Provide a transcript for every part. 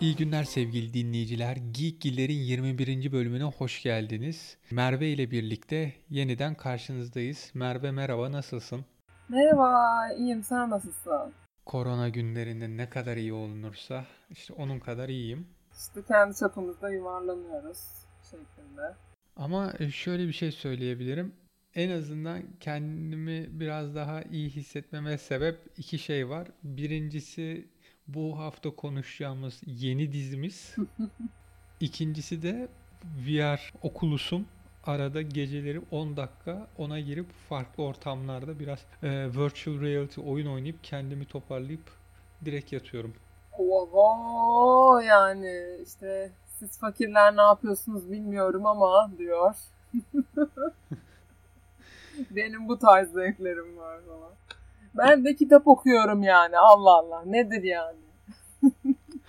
İyi günler sevgili dinleyiciler. Geekgiller'in 21. bölümüne hoş geldiniz. Merve ile birlikte yeniden karşınızdayız. Merve merhaba nasılsın? Merhaba, iyiyim. Sen nasılsın? Korona günlerinde ne kadar iyi olunursa işte onun kadar iyiyim. İşte kendi çapımızda yuvarlanıyoruz şeklinde. Ama e, şöyle bir şey söyleyebilirim. En azından kendimi biraz daha iyi hissetmeme sebep iki şey var. Birincisi bu hafta konuşacağımız yeni dizimiz. İkincisi de VR Oculus'um. Arada geceleri 10 dakika ona girip farklı ortamlarda biraz e, virtual reality oyun oynayıp kendimi toparlayıp direkt yatıyorum. Oho yani işte siz fakirler ne yapıyorsunuz bilmiyorum ama diyor. Benim bu tarz zevklerim var falan. Ben de kitap okuyorum yani Allah Allah nedir yani.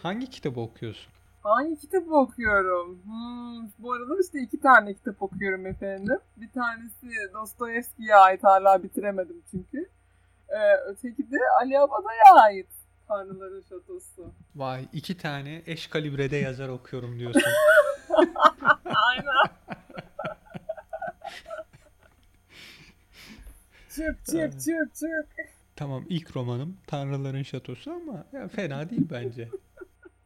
Hangi kitabı okuyorsun? Hangi kitabı okuyorum? Hmm, bu arada işte iki tane kitap okuyorum efendim. Bir tanesi Dostoyevski'ye ait hala bitiremedim çünkü. Ee, öteki de Ali Abada'ya ait Tanrıların Şatosu. Vay iki tane eş kalibrede yazar okuyorum diyorsun. Aynen. çık çık çık çık. Tamam ilk romanım Tanrıların Şatosu ama ya fena değil bence.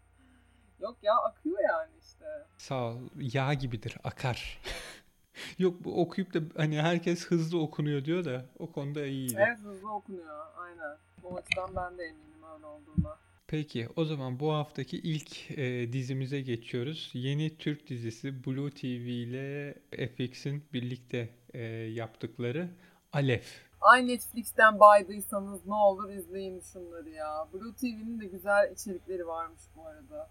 Yok ya akıyor yani işte. Sağ ol. Yağ gibidir, akar. Yok bu okuyup da hani herkes hızlı okunuyor diyor da o konuda iyiydi. Evet hızlı okunuyor aynen. Bu açıdan ben de eminim öyle olduğuna. Peki o zaman bu haftaki ilk e, dizimize geçiyoruz. Yeni Türk dizisi Blue TV ile FX'in birlikte e, yaptıkları Alef. Ay Netflix'ten baydıysanız ne olur izleyin şunları ya. Blue TV'nin de güzel içerikleri varmış bu arada.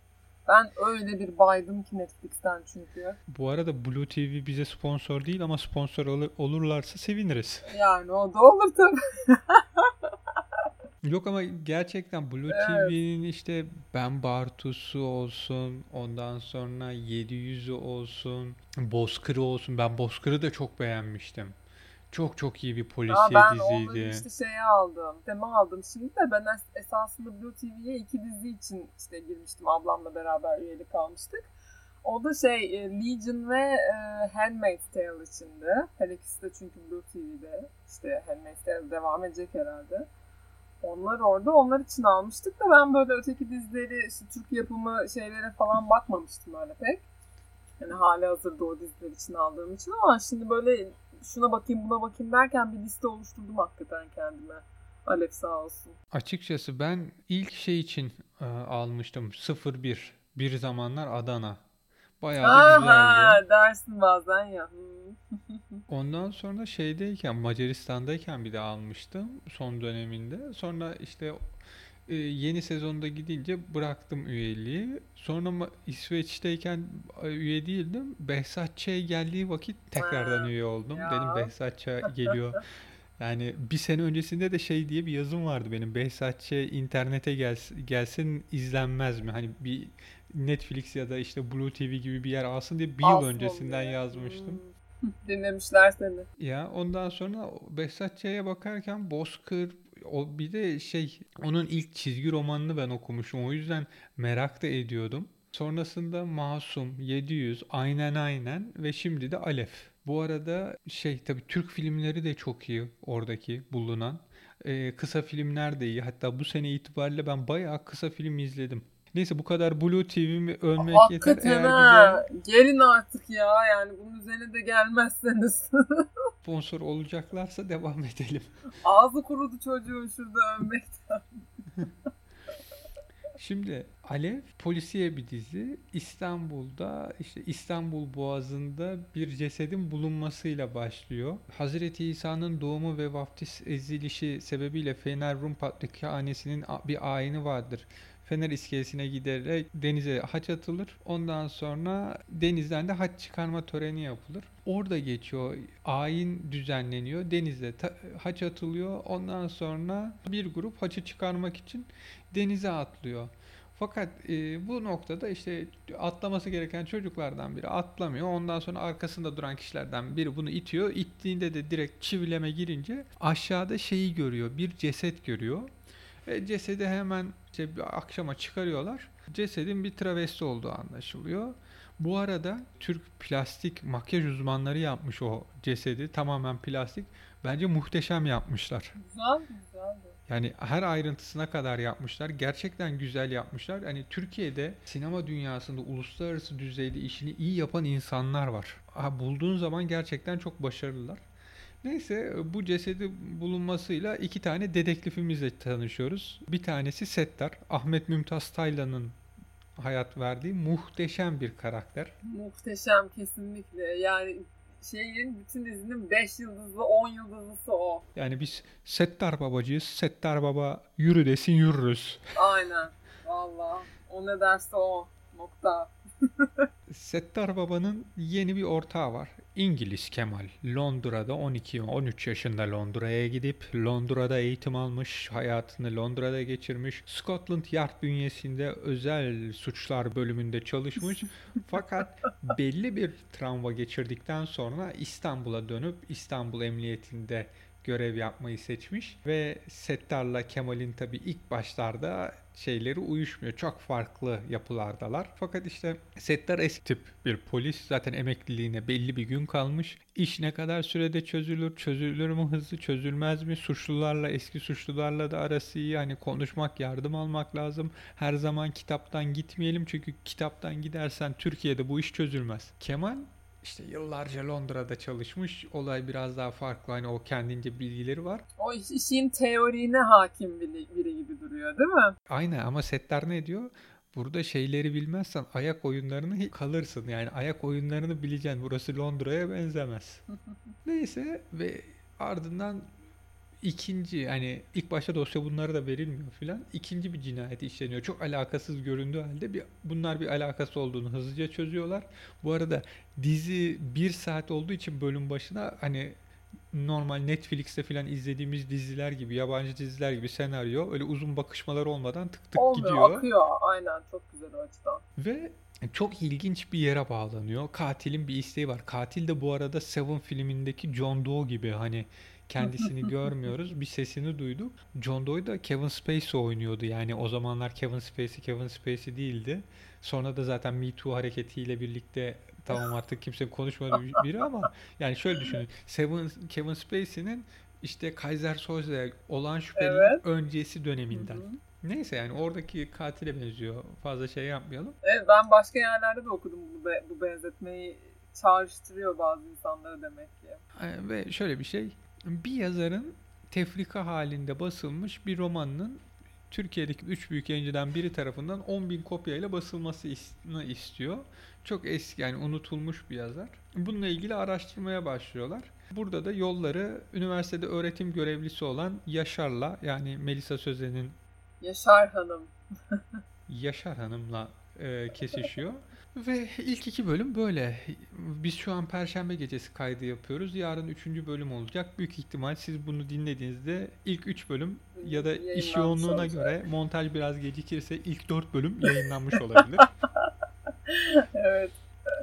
Ben öyle bir baydım ki Netflix'ten çünkü. Bu arada Blue TV bize sponsor değil ama sponsor ol- olurlarsa seviniriz. Yani o da olur tabii. Yok ama gerçekten Blue Evet. TV'nin işte Ben Bartu'su olsun, ondan sonra 700'ü olsun, Bozkır'ı olsun. Ben Bozkır'ı da çok beğenmiştim. Çok çok iyi bir polisiye ben diziydi. işte şeye aldım. Tema aldım. Şimdi de ben es- esasında Blue TV'ye iki dizi için işte girmiştim. Ablamla beraber üyelik almıştık. O da şey e, Legion ve e, Handmaid's Tale içindi. Her ikisi de çünkü Blue TV'de. İşte Handmaid's Tale devam edecek herhalde. Onlar orada. Onlar için almıştık da ben böyle öteki dizileri, işte Türk yapımı şeylere falan bakmamıştım öyle pek. Yani hali hazırda o diziler için aldığım için ama şimdi böyle şuna bakayım buna bakayım derken bir liste oluşturdum hakikaten kendime. Alev sağ olsun. Açıkçası ben ilk şey için e, almıştım 01 bir zamanlar Adana. Bayağı da güzeldi. Dersin bazen ya. Ondan sonra şeydeyken Macaristan'dayken bir de almıştım son döneminde. Sonra işte e, yeni sezonda gidince bıraktım üyeliği. Sonra İsveç'teyken e, üye değildim. Behzat Ç. geldiği vakit tekrardan üye oldum. ya. Dedim Behzat Ç. geliyor. Yani bir sene öncesinde de şey diye bir yazım vardı benim. Behzat Ç. internete gelsin, gelsin izlenmez mi? Hani bir Netflix ya da işte Blue TV gibi bir yer alsın diye bir yıl Alsın öncesinden diye. yazmıştım. Hmm. Dinlemişler seni. Ya ondan sonra Behzat Ç'ye bakarken Bozkır o bir de şey onun ilk çizgi romanını ben okumuşum. O yüzden merak da ediyordum. Sonrasında Masum, 700, Aynen Aynen ve şimdi de Alef. Bu arada şey tabii Türk filmleri de çok iyi oradaki bulunan. Ee, kısa filmler de iyi. Hatta bu sene itibariyle ben bayağı kısa film izledim. Neyse bu kadar Blue TV'mi yeter. Hakikaten Eğer ha. bize Gelin artık ya yani bunun üzerine de gelmezseniz. sponsor olacaklarsa devam edelim. Ağzı kurudu çocuğun şurada övmekten. Şimdi Alev polisiye bir dizi. İstanbul'da işte İstanbul Boğazı'nda bir cesedin bulunmasıyla başlıyor. Hazreti İsa'nın doğumu ve vaftiz edilişi sebebiyle Fener Rum Patrikhanesi'nin bir ayini vardır. Fener iskelesine giderek denize haç atılır. Ondan sonra denizden de haç çıkarma töreni yapılır. Orada geçiyor. Ayin düzenleniyor. Denizde haç atılıyor. Ondan sonra bir grup haçı çıkarmak için denize atlıyor. Fakat e, bu noktada işte atlaması gereken çocuklardan biri atlamıyor. Ondan sonra arkasında duran kişilerden biri bunu itiyor. İttiğinde de direkt çivileme girince aşağıda şeyi görüyor. Bir ceset görüyor. E, cesedi hemen işte bir akşama çıkarıyorlar. Cesedin bir travesti olduğu anlaşılıyor. Bu arada Türk plastik makyaj uzmanları yapmış o cesedi. Tamamen plastik. Bence muhteşem yapmışlar. Güzel, güzeldi. Yani her ayrıntısına kadar yapmışlar. Gerçekten güzel yapmışlar. Hani Türkiye'de sinema dünyasında uluslararası düzeyde işini iyi yapan insanlar var. Ha, bulduğun zaman gerçekten çok başarılılar. Neyse bu cesedi bulunmasıyla iki tane dedektifimizle tanışıyoruz. Bir tanesi Settar. Ahmet Mümtaz Taylan'ın hayat verdiği muhteşem bir karakter. Muhteşem kesinlikle. Yani şeyin bütün dizinin 5 yıldızlı 10 yıldızlısı o. Yani biz Settar babacıyız. Settar baba yürü desin yürürüz. Aynen. Valla. O ne derse o. Nokta. Settar Baba'nın yeni bir ortağı var. İngiliz Kemal. Londra'da 12-13 yaşında Londra'ya gidip Londra'da eğitim almış, hayatını Londra'da geçirmiş. Scotland Yard bünyesinde özel suçlar bölümünde çalışmış. Fakat belli bir travma geçirdikten sonra İstanbul'a dönüp İstanbul Emniyetinde görev yapmayı seçmiş ve Settar'la Kemal'in tabi ilk başlarda şeyleri uyuşmuyor. Çok farklı yapılardalar. Fakat işte Settar eski tip bir polis. Zaten emekliliğine belli bir gün kalmış. İş ne kadar sürede çözülür? Çözülür mü hızlı? Çözülmez mi? Suçlularla, eski suçlularla da arası iyi. Hani konuşmak, yardım almak lazım. Her zaman kitaptan gitmeyelim. Çünkü kitaptan gidersen Türkiye'de bu iş çözülmez. Kemal işte yıllarca Londra'da çalışmış. Olay biraz daha farklı. Hani o kendince bilgileri var. O iş- işin teoriğine hakim biri, biri gibi duruyor değil mi? Aynen ama setler ne diyor? Burada şeyleri bilmezsen ayak oyunlarını kalırsın. Yani ayak oyunlarını bileceksin. Burası Londra'ya benzemez. Neyse ve ardından ikinci hani ilk başta dosya bunlara da verilmiyor filan. İkinci bir cinayet işleniyor. Çok alakasız göründüğü halde bir bunlar bir alakası olduğunu hızlıca çözüyorlar. Bu arada dizi bir saat olduğu için bölüm başına hani normal Netflix'te filan izlediğimiz diziler gibi, yabancı diziler gibi senaryo öyle uzun bakışmalar olmadan tık tık Olmuyor, gidiyor. akıyor. Aynen çok güzel o açıdan. Ve çok ilginç bir yere bağlanıyor. Katilin bir isteği var. Katil de bu arada Seven filmindeki John Doe gibi hani kendisini görmüyoruz. Bir sesini duyduk. John Doe da Kevin Spacey oynuyordu. Yani o zamanlar Kevin Spacey Kevin Spacey değildi. Sonra da zaten Me Too hareketiyle birlikte tamam artık kimse konuşmadı bir- biri ama yani şöyle düşünün. Seven, Kevin Spacey'nin işte Kaiser Soze olan şüpheli Evet. öncesi döneminden. Hı hı. Neyse yani oradaki katile benziyor. Fazla şey yapmayalım. Evet ben başka yerlerde de okudum bu, be- bu benzetmeyi çağrıştırıyor bazı insanlara demek ki. Ve şöyle bir şey. Bir yazarın tefrika halinde basılmış bir romanının Türkiye'deki üç büyük yayıncıdan biri tarafından 10 bin kopyayla basılmasını istiyor. Çok eski yani unutulmuş bir yazar. Bununla ilgili araştırmaya başlıyorlar. Burada da yolları üniversitede öğretim görevlisi olan Yaşar'la yani Melisa Sözen'in Yaşar Hanım. Yaşar Hanım'la e, kesişiyor. Ve ilk iki bölüm böyle. Biz şu an Perşembe gecesi kaydı yapıyoruz. Yarın üçüncü bölüm olacak. Büyük ihtimal siz bunu dinlediğinizde ilk üç bölüm ya da iş yoğunluğuna göre montaj biraz gecikirse ilk dört bölüm yayınlanmış olabilir. evet.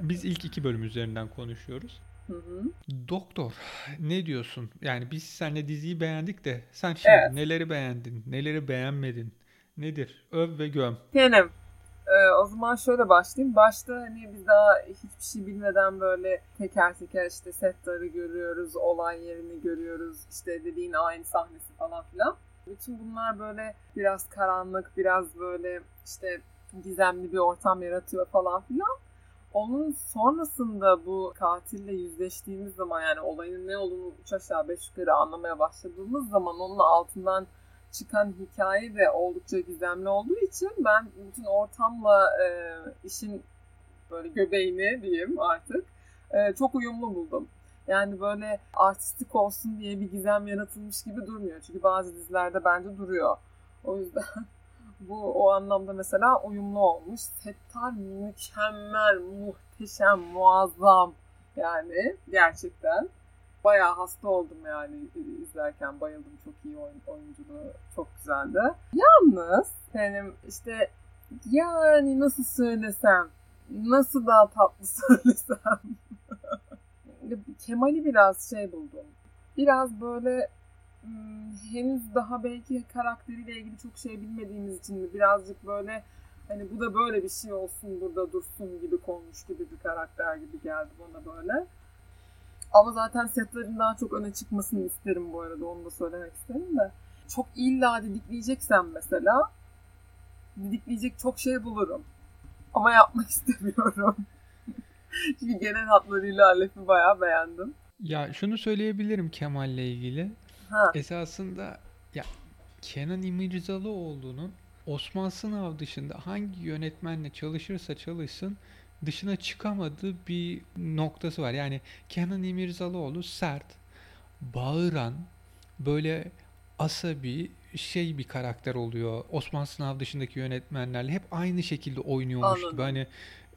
Biz ilk iki bölüm üzerinden konuşuyoruz. Hı hı. Doktor ne diyorsun? Yani biz seninle diziyi beğendik de sen şimdi Evet. neleri beğendin, neleri beğenmedin? Nedir? Öv ve göm. Benim. Ee, o zaman şöyle başlayayım. Başta hani biz daha hiçbir şey bilmeden böyle teker teker işte setleri görüyoruz, olay yerini görüyoruz, işte dediğin aynı sahnesi falan filan. Bütün bunlar böyle biraz karanlık, biraz böyle işte gizemli bir ortam yaratıyor falan filan. Onun sonrasında bu katille yüzleştiğimiz zaman yani olayın ne olduğunu üç aşağı beş yukarı anlamaya başladığımız zaman onun altından çıkan hikaye de oldukça gizemli olduğu için ben bütün ortamla e, işin böyle göbeğini diyeyim artık e, çok uyumlu buldum. Yani böyle artistik olsun diye bir gizem yaratılmış gibi durmuyor. Çünkü bazı dizilerde bence duruyor. O yüzden bu o anlamda mesela uyumlu olmuş. Settar mükemmel, muhteşem, muazzam yani gerçekten. Bayağı hasta oldum yani izlerken bayıldım. Çok iyi oyun, oyunculuğu çok güzeldi. Yalnız benim işte yani nasıl söylesem, nasıl daha tatlı söylesem. Kemal'i biraz şey buldum. Biraz böyle hmm, henüz daha belki karakteriyle ilgili çok şey bilmediğimiz için mi birazcık böyle hani bu da böyle bir şey olsun burada dursun gibi konmuş gibi bir karakter gibi geldi bana böyle. Ama zaten setlerin daha çok öne çıkmasını isterim bu arada onu da söylemek isterim de. Çok illa didikleyeceksem mesela didikleyecek çok şey bulurum. Ama yapmak istemiyorum. Çünkü genel hatlarıyla Alef'i bayağı beğendim. Ya şunu söyleyebilirim Kemal'le ilgili. Ha. Esasında ya Kenan İmirzalıoğlu'nun Osman Sınav dışında hangi yönetmenle çalışırsa çalışsın dışına çıkamadığı bir noktası var. Yani Kenan İmirzalıoğlu sert, bağıran, böyle asabi şey bir karakter oluyor. Osman Sınav dışındaki yönetmenlerle hep aynı şekilde oynuyormuş gibi. Anladım. Hani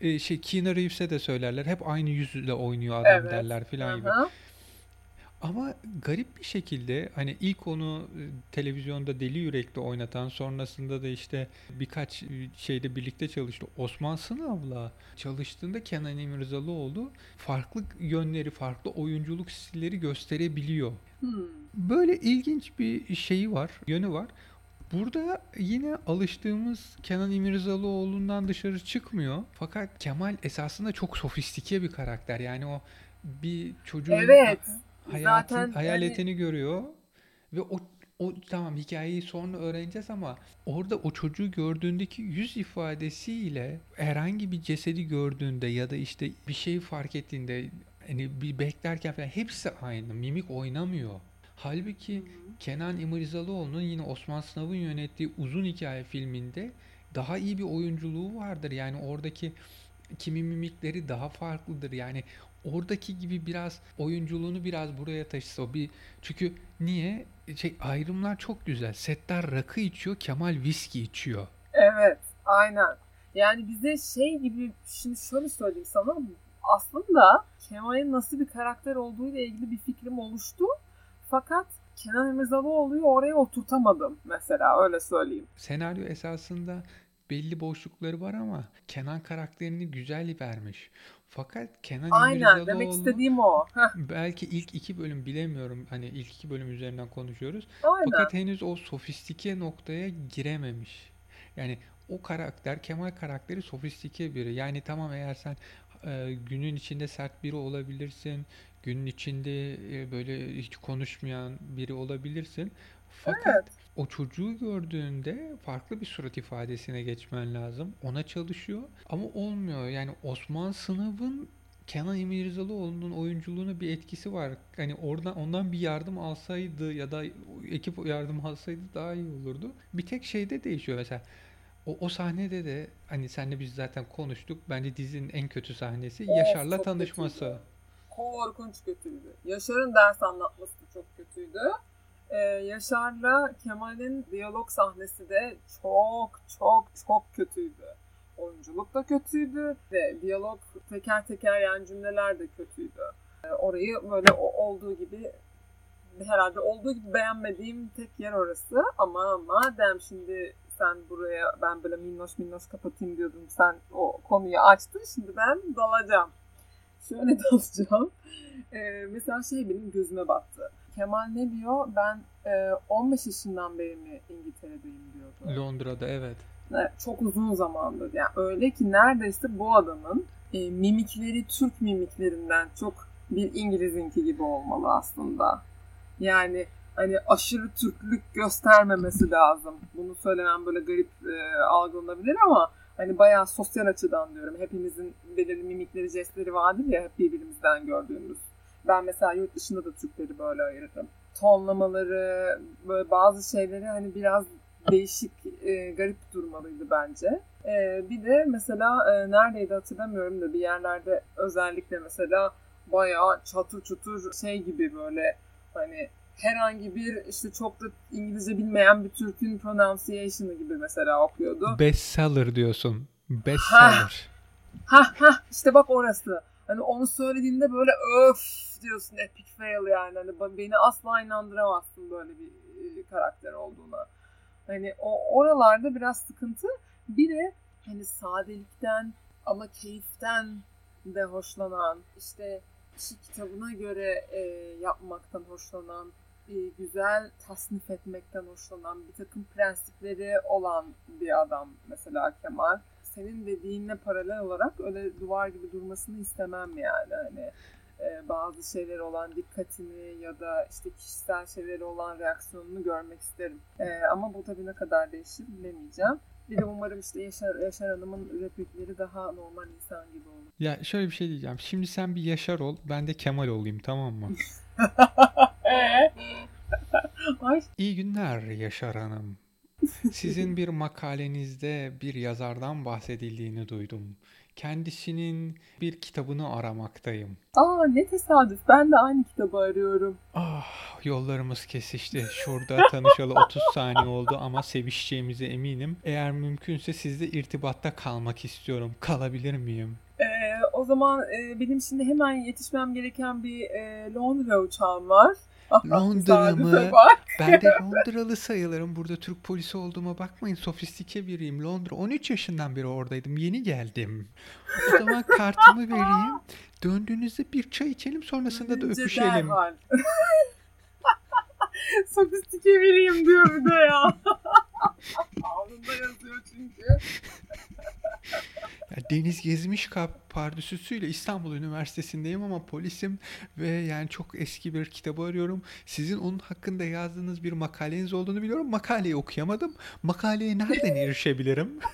e, şey Keanu Reeves'e de söylerler. Hep aynı yüzle oynuyor adam Evet. derler filan gibi. Ama garip bir şekilde hani ilk onu e, televizyonda Deli Yürek'te oynatan sonrasında da işte birkaç e, şeyde birlikte çalıştı. Osman Sınav'la çalıştığında Kenan İmirzalıoğlu farklı yönleri, farklı oyunculuk stilleri gösterebiliyor. Hmm. Böyle ilginç bir şeyi var, yönü var. Burada yine alıştığımız Kenan İmirzalıoğlu'ndan dışarı çıkmıyor. Fakat Kemal esasında çok sofistike bir karakter. Yani o bir çocuğun Evet. Hayatın Zaten hayaletini görüyor ve o o tamam hikayeyi sonra öğreneceğiz ama orada o çocuğu gördüğündeki yüz ifadesiyle herhangi bir cesedi gördüğünde ya da işte bir şey fark ettiğinde hani bir beklerken falan hepsi aynı. Mimik oynamıyor. Halbuki Kenan İmirzalıoğlu'nun yine Osman Sınav'ın yönettiği uzun hikaye filminde daha iyi bir oyunculuğu vardır. Yani oradaki kimi mimikleri daha farklıdır. Yani oradaki gibi biraz oyunculuğunu biraz buraya taşısa o bir çünkü niye şey ayrımlar çok güzel. Settar rakı içiyor, Kemal viski içiyor. Evet, aynen. Yani bize şey gibi, şimdi şöyle söyleyeyim sana, aslında Kemal'in nasıl bir karakter olduğu ile ilgili bir fikrim oluştu. Fakat Kenan İmirzalıoğlu'yu oraya oturtamadım mesela, öyle söyleyeyim. Senaryo esasında belli boşlukları var ama Kenan karakterini güzel vermiş. Fakat Kenan Aynen, demek istediğim o. Heh, belki ilk iki bölüm bilemiyorum. Hani ilk iki bölüm üzerinden konuşuyoruz. aynen. Fakat henüz o sofistike noktaya girememiş. Yani o karakter, Kemal karakteri sofistike biri. Yani tamam eğer sen e, günün içinde sert biri olabilirsin. Günün içinde e, böyle hiç konuşmayan biri olabilirsin. Fakat Evet. O çocuğu gördüğünde farklı bir surat ifadesine geçmen lazım. Ona çalışıyor ama olmuyor. Yani Osman Sınav'ın Kenan İmirzalıoğlu'nun oyunculuğuna bir etkisi var. Hani oradan ondan bir yardım alsaydı ya da ekip yardım alsaydı daha iyi olurdu. Bir tek şeyde değişiyor mesela. O, o sahnede de hani senle biz zaten konuştuk. Bence dizinin en kötü sahnesi Of, Yaşar'la tanışması. kötüydü. Korkunç kötüydü. Yaşar'ın ders anlatması çok kötüydü. Ee, Yaşar'la Kemal'in diyalog sahnesi de çok çok çok kötüydü. Oyunculuk da kötüydü ve diyalog teker teker yani cümleler de kötüydü. Ee, orayı böyle olduğu gibi herhalde olduğu gibi beğenmediğim tek yer orası. Ama madem şimdi sen buraya ben böyle minnoş minnoş kapatayım diyordum. Sen o konuyu açtın. Şimdi ben dalacağım. Şöyle dalacağım. Ee, mesela şey benim gözüme battı. Kemal ne diyor? Ben e, 15 yaşından beri mi İngiltere'deyim diyordu. Londra'da evet. Evet, çok uzun zamandır. Yani öyle ki neredeyse bu adamın e, mimikleri Türk mimiklerinden çok bir İngiliz'inki gibi olmalı aslında. Yani hani aşırı Türklük göstermemesi lazım. Bunu söylemem böyle garip e, algılanabilir ama hani bayağı sosyal açıdan diyorum. Hepimizin belirli mimikleri, jestleri vardır ya hep birbirimizden gördüğümüz. Ben mesela yurt dışında da Türkleri böyle ayırırım. Tonlamaları, böyle bazı şeyleri hani biraz değişik, e, garip durmalıydı bence. E, bir de mesela e, neredeydi hatırlamıyorum da bir yerlerde özellikle mesela bayağı çatır çutur şey gibi böyle hani herhangi bir işte çok da İngilizce bilmeyen bir Türk'ün pronunciation'ı gibi mesela okuyordu. Bestseller diyorsun. Bestseller. Ha ha işte bak orası. Hani onu söylediğinde böyle öf diyorsun epic fail yani. Hani beni asla inandıramazsın böyle bir e, karakter olduğuna. Hani o oralarda biraz sıkıntı. Bir de hani sadelikten ama keyiften de hoşlanan işte işi kitabına göre e, yapmaktan hoşlanan e, güzel tasnif etmekten hoşlanan, bir takım prensipleri olan bir adam mesela Kemal. Senin dediğinle paralel olarak öyle duvar gibi durmasını istemem yani. Hani e, bazı şeyleri olan dikkatini ya da işte kişisel şeyleri olan reaksiyonunu görmek isterim. E, ama bu tabii ne kadar değişir bilemeyeceğim. Bir de umarım işte Yaşar, Yaşar Hanım'ın replikleri daha normal insan gibi olur. Ya şöyle bir şey diyeceğim. Şimdi sen bir Yaşar ol, ben de Kemal olayım tamam mı? İyi günler Yaşar Hanım. Sizin bir makalenizde bir yazardan bahsedildiğini duydum. Kendisinin bir kitabını aramaktayım. Aa ne tesadüf. Ben de aynı kitabı arıyorum. Ah yollarımız kesişti. Şurada tanışalı 30 saniye oldu ama sevişeceğimize eminim. Eğer mümkünse sizle irtibatta kalmak istiyorum. Kalabilir miyim? Ee, o zaman e, benim şimdi hemen yetişmem gereken bir e, Londra uçağım var. Londra mı? Ben de Londralı sayılırım. Burada Türk polisi olduğuma bakmayın. Sofistike biriyim. Londra. 13 yaşından beri oradaydım. Yeni geldim. O zaman kartımı vereyim. Döndüğünüzde bir çay içelim. Sonrasında da öpüşelim. Sofistike biriyim diyor bir de ya. Alnında yazıyor çünkü. Ya Deniz Gezmiş kap pardüsüsüyle İstanbul Üniversitesi'ndeyim ama polisim ve yani çok eski bir kitabı arıyorum. Sizin onun hakkında yazdığınız bir makaleniz olduğunu biliyorum. Makaleyi okuyamadım. Makaleye nereden erişebilirim?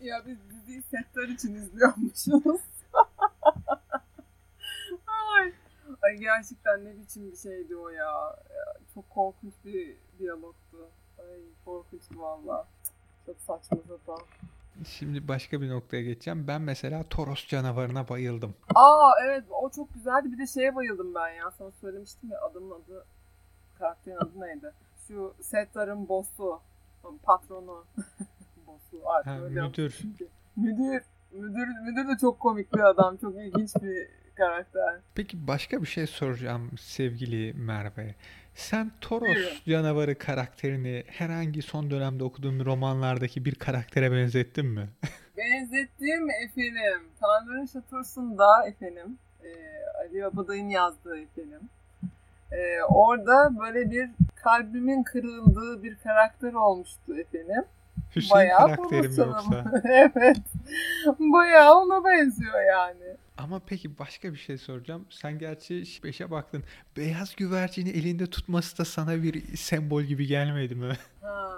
Ya biz diziyi setler için izliyormuşuz. Ay. Ay gerçekten ne biçim bir şeydi o ya. ya çok korkunç bir diyalogtu. Ay korkunçtu valla. Çok saçma sapan. Şimdi başka bir noktaya geçeceğim. Ben mesela Toros canavarına bayıldım. Aa evet o çok güzeldi. Bir de şeye bayıldım ben ya. Sana söylemiştim ya adamın adı karakterin adı neydi? Şu Settar'ın boss'u. Patronu. boss'u. Artık Ha, öyle müdür. Müdür. Müdür, müdür de çok komik bir adam. Çok ilginç bir karakter. Peki başka bir şey soracağım sevgili Merve. Sen Toros Buyurun. canavarı karakterini herhangi son dönemde okuduğun romanlardaki bir karaktere benzettin mi? Benzettiğim efendim. Tanrı'nın Şatosu'nda efendim. E, Ali Abaday'ın yazdığı efendim. E, orada böyle bir kalbimin kırıldığı bir karakter olmuştu efendim. Hüseyin Bayağı karakterim Toros yoksa. evet. Bayağı ona benziyor yani. Ama peki başka bir şey soracağım. Sen gerçi 5'e baktın. Beyaz güvercini elinde tutması da sana bir sembol gibi gelmedi mi? Ha,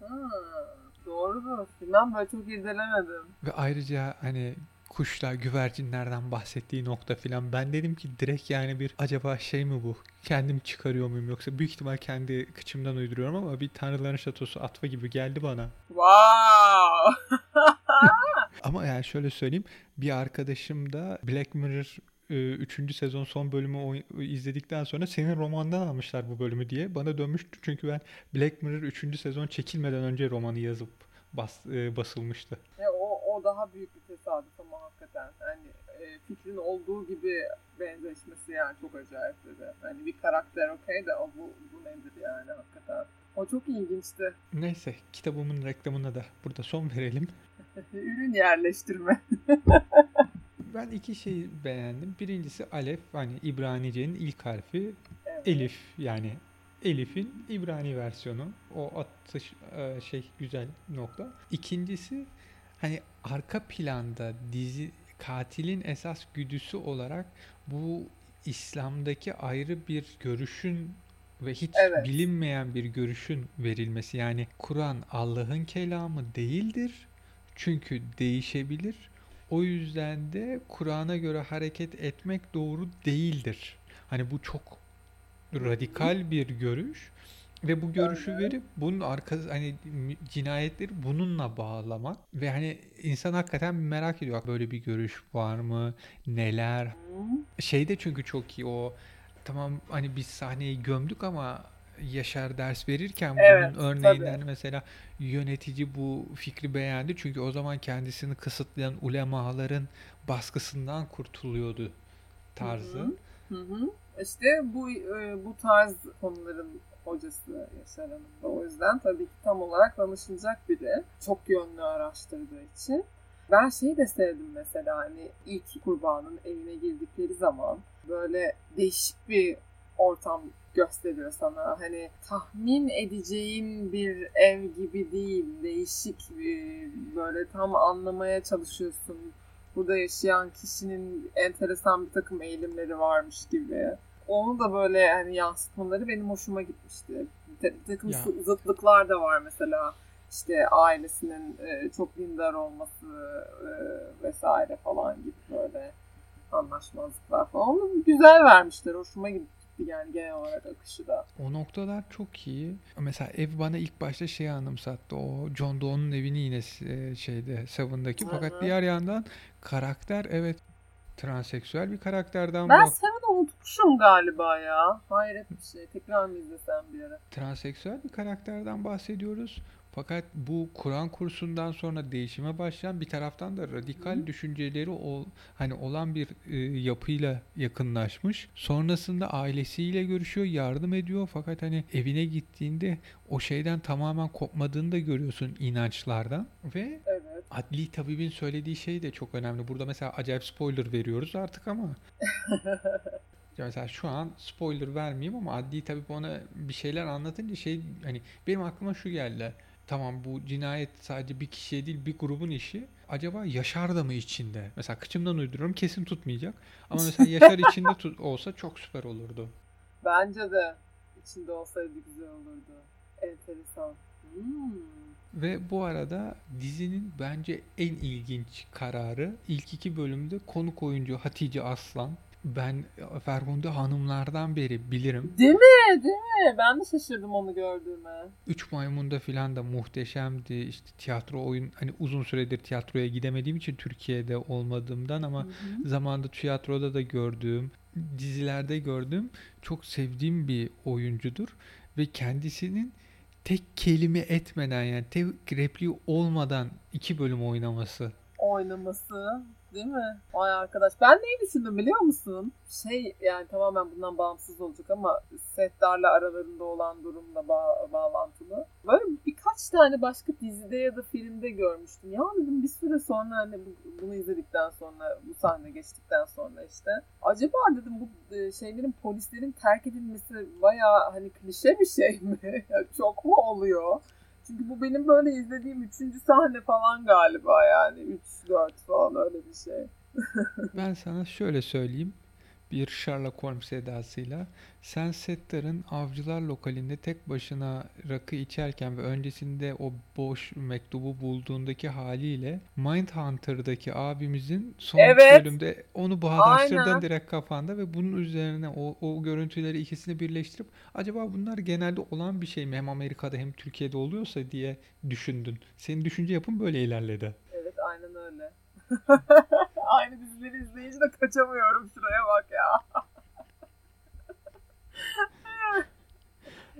ha. Doğrudur. Bilmem böyle çok irdelemedim. Ve ayrıca hani kuşlar, güvercinlerden bahsettiği nokta filan. Ben dedim ki direkt yani bir acaba şey mi bu? Kendim çıkarıyor muyum yoksa büyük ihtimal kendi kıçımdan uyduruyorum ama bir Tanrıların Şatosu atma gibi geldi bana. Wow. Ama yani şöyle söyleyeyim. Bir arkadaşım da Black Mirror 3. sezon son bölümü izledikten sonra senin romandan almışlar bu bölümü diye bana dönmüştü. Çünkü ben Black Mirror 3. sezon çekilmeden önce romanı yazıp bas, e, basılmıştı. E, o, o daha büyük bir tesadüf ama hakikaten. Hani e, fikrin olduğu gibi benzeşmesi yani çok acayip dedi. Hani bir karakter okey de o bu, bu nedir yani hakikaten. O çok ilginçti. Neyse kitabımın reklamına da burada son verelim. Ürün yerleştirme. Ben iki şeyi beğendim. Birincisi Alef hani İbranice'nin ilk harfi Evet. Elif yani Elif'in İbrani versiyonu. O atış e, şey güzel nokta. İkincisi hani arka planda dizi katilin esas güdüsü olarak bu İslam'daki ayrı bir görüşün ve hiç Evet. bilinmeyen bir görüşün verilmesi. Yani Kur'an Allah'ın kelamı değildir. Çünkü değişebilir. O yüzden de Kur'an'a göre hareket etmek doğru değildir. Hani bu çok radikal bir görüş ve bu görüşü verip bunun arkası hani cinayetleri bununla bağlamak ve hani insan hakikaten merak ediyor böyle bir görüş var mı neler şeyde çünkü çok iyi o tamam hani biz sahneyi gömdük ama Yaşar ders verirken Evet, bunun örneğinden mesela yönetici bu fikri beğendi çünkü o zaman kendisini kısıtlayan ulemaların baskısından kurtuluyordu tarzı. Hı hı. Hı hı. İşte bu e, bu tarz konuların hocası Yaşar Hanım da. O yüzden tabii ki tam olarak danışılacak biri. Çok yönlü araştırdığı için. Ben şeyi de sevdim mesela hani ilk kurbanın evine girdikleri zaman böyle değişik bir ortam gösteriyor sana. Hani tahmin edeceğin bir ev gibi değil. Değişik bir böyle tam anlamaya çalışıyorsun. Burada yaşayan kişinin enteresan bir takım eğilimleri varmış gibi. Onu da böyle hani yansıtmaları benim hoşuma gitmişti. Bir takım Ya. zıtlıklar da var mesela. İşte ailesinin e, çok dindar olması e, vesaire falan gibi böyle anlaşmazlıklar falan. Onu güzel vermişler. Hoşuma gitti yani genel olarak akışı da. O noktalar çok iyi. Mesela ev bana ilk başta şeyi anımsattı. O John Donne'un evini yine e, şeyde Seven'daki. Hı Fakat diğer yandan karakter evet transseksüel bir karakterden Ben bak. Seven'ı unutmuşum galiba ya. Hayret bir şey. Tekrar mı izlesem bir ara? Transseksüel bir karakterden bahsediyoruz. Fakat bu Kur'an kursundan sonra değişime başlayan bir taraftan da radikal Hı düşünceleri ol, hani olan bir e, yapıyla yakınlaşmış. Sonrasında ailesiyle görüşüyor, yardım ediyor. Fakat hani evine gittiğinde o şeyden tamamen kopmadığını da görüyorsun inançlardan ve Evet. adli tabibin söylediği şey de çok önemli. Burada mesela acayip spoiler veriyoruz artık ama mesela şu an spoiler vermeyeyim ama adli tabip ona bir şeyler anlatınca şey hani benim aklıma şu geldi. Tamam bu cinayet sadece bir kişiye değil bir grubun işi. Acaba Yaşar da mı içinde? Mesela kıçımdan uyduruyorum kesin tutmayacak. Ama mesela Yaşar içinde tut- olsa çok süper olurdu. Bence de içinde olsaydı güzel olurdu. Enteresan. Hmm. Ve bu arada dizinin bence en ilginç kararı ilk iki bölümde konuk oyuncu Hatice Aslan. Ben Ferhunde hanımlardan beri bilirim. Değil mi? Değil mi? Ben de şaşırdım onu gördüğüme. Üç Maymun'da filan da muhteşemdi. İşte tiyatro oyun hani uzun süredir tiyatroya gidemediğim için Türkiye'de olmadığımdan ama Hı hı. zamanında tiyatroda da gördüğüm, dizilerde gördüğüm çok sevdiğim bir oyuncudur ve kendisinin tek kelime etmeden yani tek repliği olmadan iki bölüm oynaması. Oynaması değil mi? Vay arkadaş. Ben neyi düşündüm biliyor musun? Şey yani tamamen bundan bağımsız olacak ama Settar'la aralarında olan durumla ba- bağlantılı. Böyle birkaç tane başka dizide ya da filmde görmüştüm. Ya dedim bir süre sonra hani bu- bunu izledikten sonra bu sahne geçtikten sonra işte acaba dedim bu e, şeylerin polislerin terk edilmesi bayağı hani klişe bir şey mi? Çok mu oluyor? Çünkü bu benim böyle izlediğim üçüncü sahne falan galiba yani. 3-4 falan öyle bir şey. Ben sana şöyle söyleyeyim. Bir Sherlock Holmes edasıyla. Sen Settar'ın avcılar lokalinde tek başına rakı içerken ve öncesinde o boş mektubu bulduğundaki haliyle Mindhunter'daki abimizin son Evet. bölümde onu bağdaştırdın Aynen. direkt kafanda ve bunun üzerine o, o görüntüleri ikisini birleştirip acaba bunlar genelde olan bir şey mi hem Amerika'da hem Türkiye'de oluyorsa diye düşündün. Senin düşünce yapın böyle ilerledi. Evet aynen öyle. Aynı dizileri izleyince de kaçamıyorum şuraya bak ya.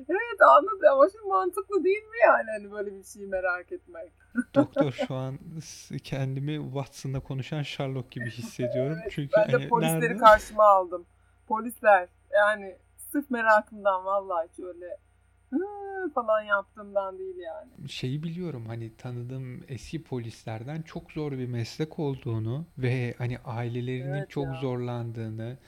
evet anladım ama şimdi mantıklı değil mi yani hani böyle bir şeyi merak etmek? Doktor şu an kendimi Watson'la konuşan Sherlock gibi hissediyorum. Evet, Çünkü ben de hani polisleri nerede? karşıma aldım. Polisler yani sırf merakımdan vallahi hiç öyle falan yaptığımdan değil yani. Şeyi biliyorum hani tanıdığım eski polislerden çok zor bir meslek olduğunu ve hani ailelerinin Evet çok ya. zorlandığını,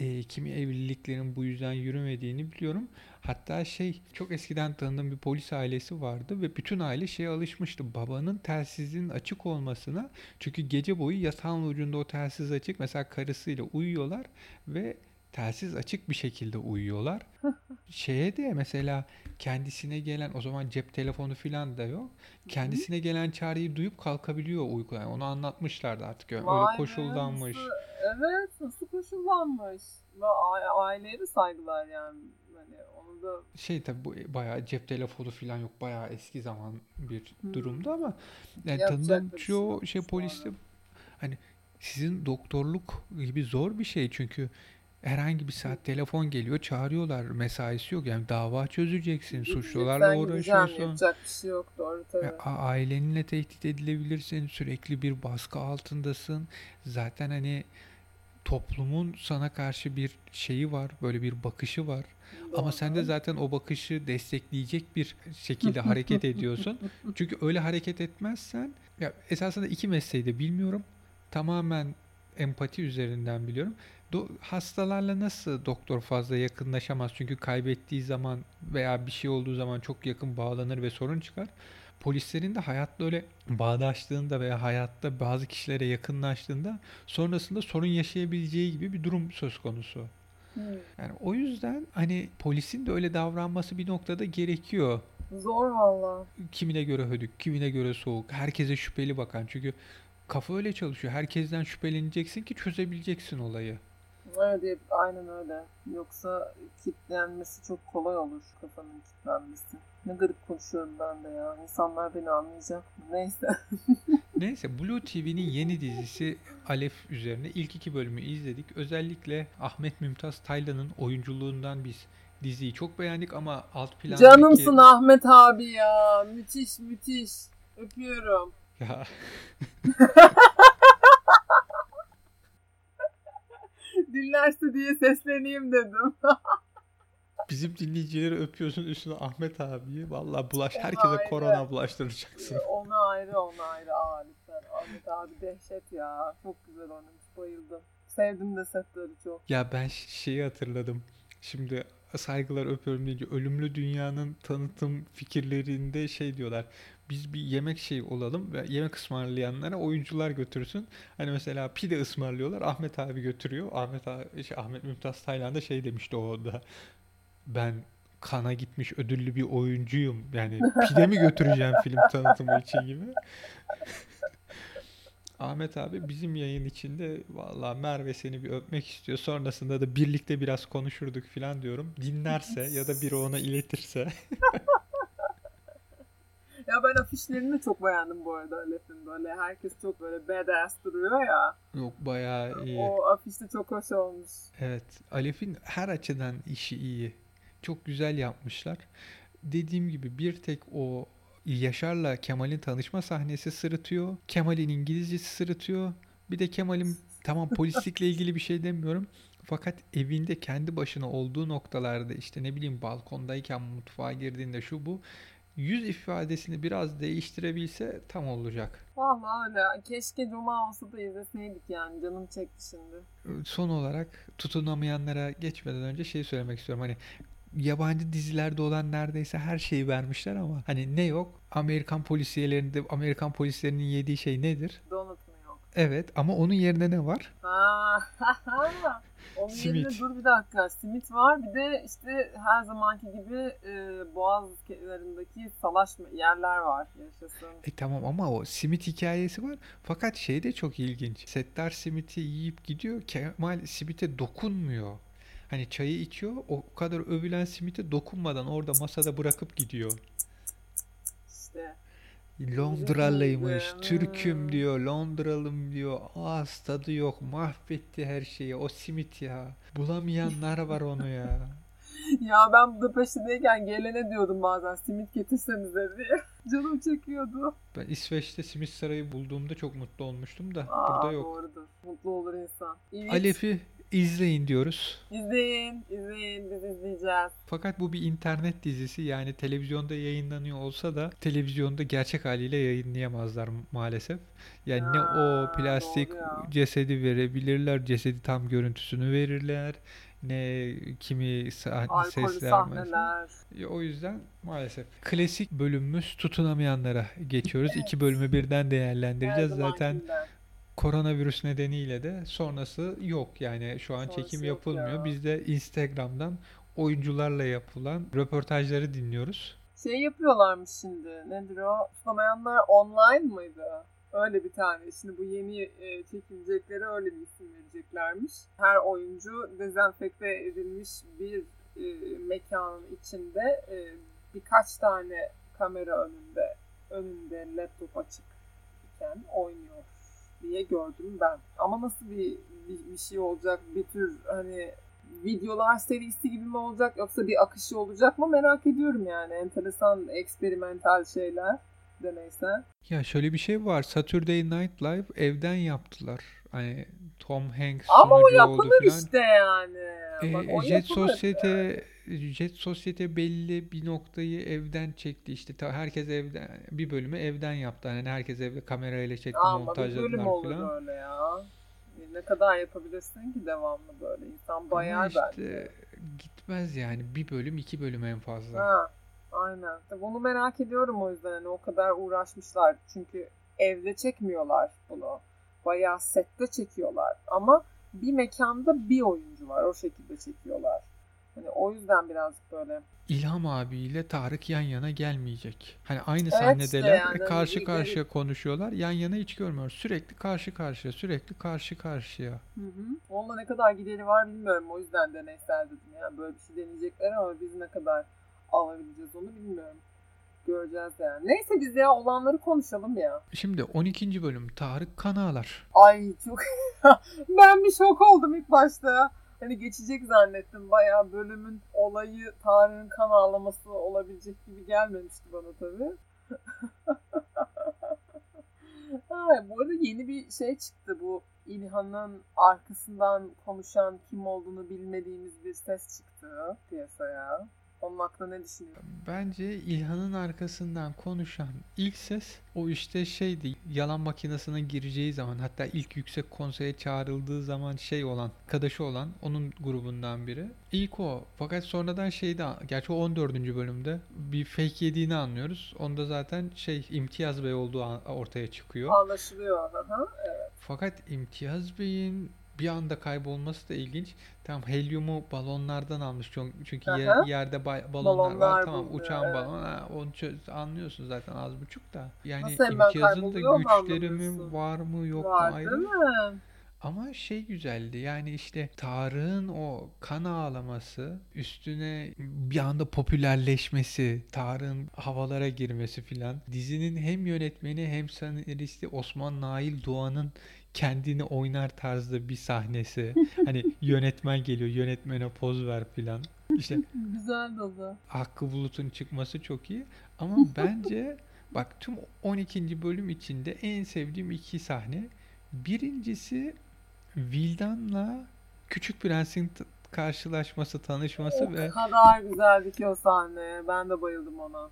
e, kimi evliliklerin bu yüzden yürümediğini biliyorum. Hatta şey çok eskiden tanıdığım bir polis ailesi vardı ve bütün aile şeye alışmıştı. Babanın telsizinin açık olmasına. Çünkü gece boyu yatağın ucunda o telsiz açık. Mesela karısıyla uyuyorlar ve telsiz açık bir şekilde uyuyorlar. Şeye de mesela kendisine gelen o zaman cep telefonu falan da yok. Kendisine gelen çağrıyı duyup kalkabiliyor uyku. Yani onu anlatmışlardı artık. Vay öyle nasıl- evet nasıl koşullanmış. Aileye de saygılar yani. Hani onu da Şey tabii bu bayağı cep telefonu falan yok. Bayağı eski zaman bir Hmm. durumda ama yani tanıdığım şey çoğu şey bu poliste hani sizin doktorluk gibi zor bir şey çünkü herhangi bir saat telefon geliyor çağırıyorlar mesaisi yok yani dava çözeceksin suçlularla uğraşıyorsun yapacak bir şey yok doğru tabii. a- aileninle tehdit edilebilirsin sürekli bir baskı altındasın zaten hani toplumun sana karşı bir şeyi var böyle bir bakışı var ama sen de Doğru. zaten o bakışı destekleyecek bir şekilde hareket ediyorsun. Çünkü öyle hareket etmezsen ya esasında iki mesleği de bilmiyorum. Tamamen empati üzerinden biliyorum. Do- hastalarla nasıl doktor fazla yakınlaşamaz? Çünkü kaybettiği zaman veya bir şey olduğu zaman çok yakın bağlanır ve sorun çıkar. Polislerin de hayatla öyle bağdaştığında veya hayatta bazı kişilere yakınlaştığında sonrasında sorun yaşayabileceği gibi bir durum söz konusu. Hmm. Yani o yüzden hani polisin de öyle davranması bir noktada gerekiyor. Zor valla. Kimine göre hödük, kimine göre soğuk, herkese şüpheli bakan. Çünkü kafa öyle çalışıyor. Herkesten şüpheleneceksin ki çözebileceksin olayı. Evet aynen öyle. Yoksa kitlenmesi çok kolay olur kafanın kitlenmesi. Ne garip konuşuyorum ben de ya. İnsanlar beni anlayacak? Neyse. Neyse Blue TV'nin yeni dizisi Alef üzerine ilk iki bölümü izledik. Özellikle Ahmet Mümtaz Taylan'ın oyunculuğundan biz diziyi çok beğendik ama alt plandaki... Canımsın Ahmet abi ya. Müthiş müthiş. Öpüyorum. Ya Dinlerse diye sesleneyim dedim. bizim dinleyicileri öpüyorsun üstüne Ahmet abiyi. Vallahi bulaş herkese ayrı. korona bulaştıracaksın. ona ayrı ona ayrı. Aa lütfen. Ahmet abi dehşet ya. Çok güzel oynamış. Bayıldım. Sevdim de setleri çok. Ya ben şeyi hatırladım. Şimdi saygılar öpüyorum deyince ölümlü dünyanın tanıtım fikirlerinde şey diyorlar. Biz bir yemek şey olalım ve yemek ısmarlayanlara oyuncular götürsün. Hani mesela pide ısmarlıyorlar. Ahmet abi götürüyor. Ahmet abi, şey, Ahmet Mümtaz Taylan da şey demişti o da. Ben kana gitmiş ödüllü bir oyuncuyum. Yani pide mi götüreceğim film tanıtımı için gibi. Ahmet abi bizim yayın içinde valla Merve seni bir öpmek istiyor. Sonrasında da birlikte biraz konuşurduk falan diyorum. Dinlerse ya da biri ona iletirse. Ya ben afişlerini çok beğendim bu arada Alef'in böyle. Herkes çok böyle badass duruyor ya. Yok bayağı iyi. O afiş de çok hoş olmuş. Evet. Alef'in her açıdan işi iyi. Çok güzel yapmışlar. Dediğim gibi bir tek o Yaşar'la Kemal'in tanışma sahnesi sırıtıyor. Kemal'in İngilizcesi sırıtıyor. Bir de Kemal'in tamam polislikle ilgili bir şey demiyorum. Fakat evinde kendi başına olduğu noktalarda işte ne bileyim balkondayken mutfağa girdiğinde şu bu yüz ifadesini biraz değiştirebilse tam olacak. Vallahi öyle. Keşke Cuma olsa da izleseydik yani. Canım çekti şimdi. Son olarak tutunamayanlara geçmeden önce şey söylemek istiyorum. Hani yabancı dizilerde olan neredeyse her şeyi vermişler ama hani ne yok? Amerikan polisiyelerinde Amerikan polislerinin yediği şey nedir? Donut mu yok? Evet ama onun yerine ne var? Ha, Onun Simit. yerine dur bir dakika. Simit var. Bir de işte her zamanki gibi e, boğaz kenarındaki salaş yerler var. Yaşasın. E tamam ama o simit hikayesi var. Fakat şey de çok ilginç. Settar simiti yiyip gidiyor. Kemal simite dokunmuyor. Hani çayı içiyor. O kadar övülen simite dokunmadan orada masada bırakıp gidiyor. İşte. Londralıymış. Türk'üm diyor, Londralım diyor. Ağız tadı yok, mahvetti her şeyi. O simit ya. Bulamayanlar var onu ya. Ya ben Budapeşte'deyken gelene diyordum bazen simit getirsenize diye. Canım çekiyordu. Ben İsveç'te simit sarayı bulduğumda çok mutlu olmuştum da Aa, burada yok. Doğrudur. Mutlu olur insan. Evet. Alef'i izleyin diyoruz. İzleyin, izleyin. Biz izleyeceğiz. Fakat bu bir internet dizisi yani televizyonda yayınlanıyor olsa da televizyonda gerçek haliyle yayınlayamazlar maalesef. Yani ne o Ha, plastik cesedi verebilirler, cesedi tam görüntüsünü verirler. Ne kimi sahne Alkolü ses vermez. sahneler. O yüzden maalesef. Klasik bölümümüz tutunamayanlara geçiyoruz. İki bölümü birden değerlendireceğiz. Zaten. Koronavirüs nedeniyle de sonrası yok. Yani şu an Sonrası çekim yapılmıyor. ya. Biz de Instagram'dan oyuncularla yapılan röportajları dinliyoruz. Şey yapıyorlarmış şimdi. Nedir o? Tutamayanlar online mıydı? Öyle bir tane. Şimdi bu yeni e, çekilecekleri öyle bir isim vereceklermiş. Her oyuncu dezenfekte edilmiş bir e, mekanın içinde e, birkaç tane kamera önünde önünde laptop açık iken oynuyor diye gördüm ben. Ama nasıl bir, bir, bir şey olacak? Bir tür hani videolar serisi gibi mi olacak yoksa bir akışı olacak mı merak ediyorum yani. Enteresan, eksperimental şeyler deneysel. Ya şöyle bir şey var. Saturday Night Live evden yaptılar. Hani Tom Hanks Ama o yapılır filan. işte yani. E, Bak, Jet yapılır. Jet Sosyete belli bir noktayı evden çekti. İşte herkes evden bir bölümü evden yaptı. Hani herkes evde kamerayla çekti Ama bir montajladılar bölüm olur öyle ya. Ne kadar yapabilirsin ki devamlı böyle? İnsan bayar işte bence. gitmez yani. Bir bölüm iki bölüm en fazla. Ha, aynen. Bunu merak ediyorum o yüzden. Hani o kadar uğraşmışlar. Çünkü evde çekmiyorlar bunu. Bayağı sette çekiyorlar. Ama bir mekanda bir oyuncu var. O şekilde çekiyorlar. Hani o yüzden birazcık böyle İlham abiyle Tarık yan yana gelmeyecek. Hani aynı Evet sahnedeler, işte yani, e, karşı hani karşıya konuşuyorlar. Yan yana hiç görmüyoruz. Sürekli karşı karşıya, sürekli karşı karşıya. Hı hı. Onunla ne kadar gideri var bilmiyorum. O yüzden deneysel dedim. Yani böyle bir şey deneyecekler ama biz ne kadar alabileceğiz onu bilmiyorum. Göreceğiz yani. Neyse biz ya olanları konuşalım ya. Şimdi 12. bölüm Tarık kan ağlar. Ay çok... ben bir şok oldum ilk başta. Hani geçecek zannettim. Bayağı bölümün olayı Tarık'ın kan ağlaması olabilecek gibi gelmemişti bana tabii. ha, bu arada yeni bir şey çıktı bu İlhan'ın arkasından konuşan kim olduğunu bilmediğimiz bir ses çıktı piyasaya. Onun hakkında ne düşünüyorsun? Bence İlhan'ın arkasından konuşan ilk ses o işte şeydi yalan makinesine gireceği zaman hatta ilk yüksek konseye çağrıldığı zaman şey olan arkadaşı olan onun grubundan biri. İlk o fakat sonradan şeyde gerçi o 14. bölümde bir fake yediğini anlıyoruz. Onda zaten şey İmtiyaz Bey olduğu ortaya çıkıyor. Anlaşılıyor. Aha. Fakat İmtiyaz Bey'in bir anda kaybolması da ilginç. Tamam helyumu balonlardan almış çünkü yer- yerde ba- balonlar Balonlar var. Tamam bulunuyor, uçan evet. balon ha, onu çöz- anlıyorsun zaten az buçuk da. Yani Nasıl İmtiyaz'ın da güçleri mi var mı yok mu Var ayrı. değil mi? Ama şey güzeldi yani işte Tarık'ın o kan ağlaması üstüne bir anda popülerleşmesi, Tarık'ın havalara girmesi filan. Dizinin hem yönetmeni hem senaristi Osman Nail Doğan'ın kendini oynar tarzda bir sahnesi. Hani yönetmen geliyor yönetmene poz ver filan. İşte Güzel dolu. Hakkı Bulut'un çıkması çok iyi. Ama bence bak tüm 12. bölüm içinde en sevdiğim iki sahne. Birincisi Vildan'la Küçük Prens'in karşılaşması, tanışması O ve kadar güzeldi ki o sahne. Ben de bayıldım ona.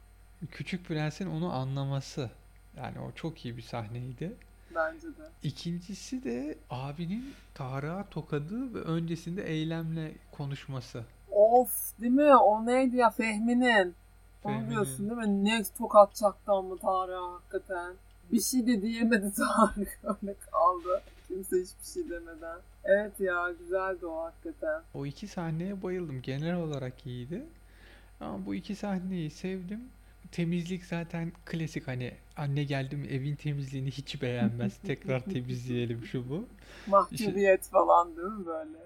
Küçük Prens'in onu anlaması. Yani o çok iyi bir sahneydi. Bence de. İkincisi de abinin Tarık'a tokadı ve öncesinde eylemle konuşması. Of değil mi? O neydi ya Fehmi'nin. Onu diyorsun değil mi? Ne tokat çaktı ama Tarık'a hakikaten. Bir şey de diyemedi Tarık. Öyle kaldı. Kimse hiçbir şey demeden. Evet ya güzeldi o hakikaten. O iki sahneye bayıldım. Genel olarak iyiydi. Ama bu iki sahneyi sevdim. Temizlik zaten klasik hani anne geldim evin temizliğini hiç beğenmez. Tekrar temizleyelim şu bu. Mahcubiyet falan değil mi böyle?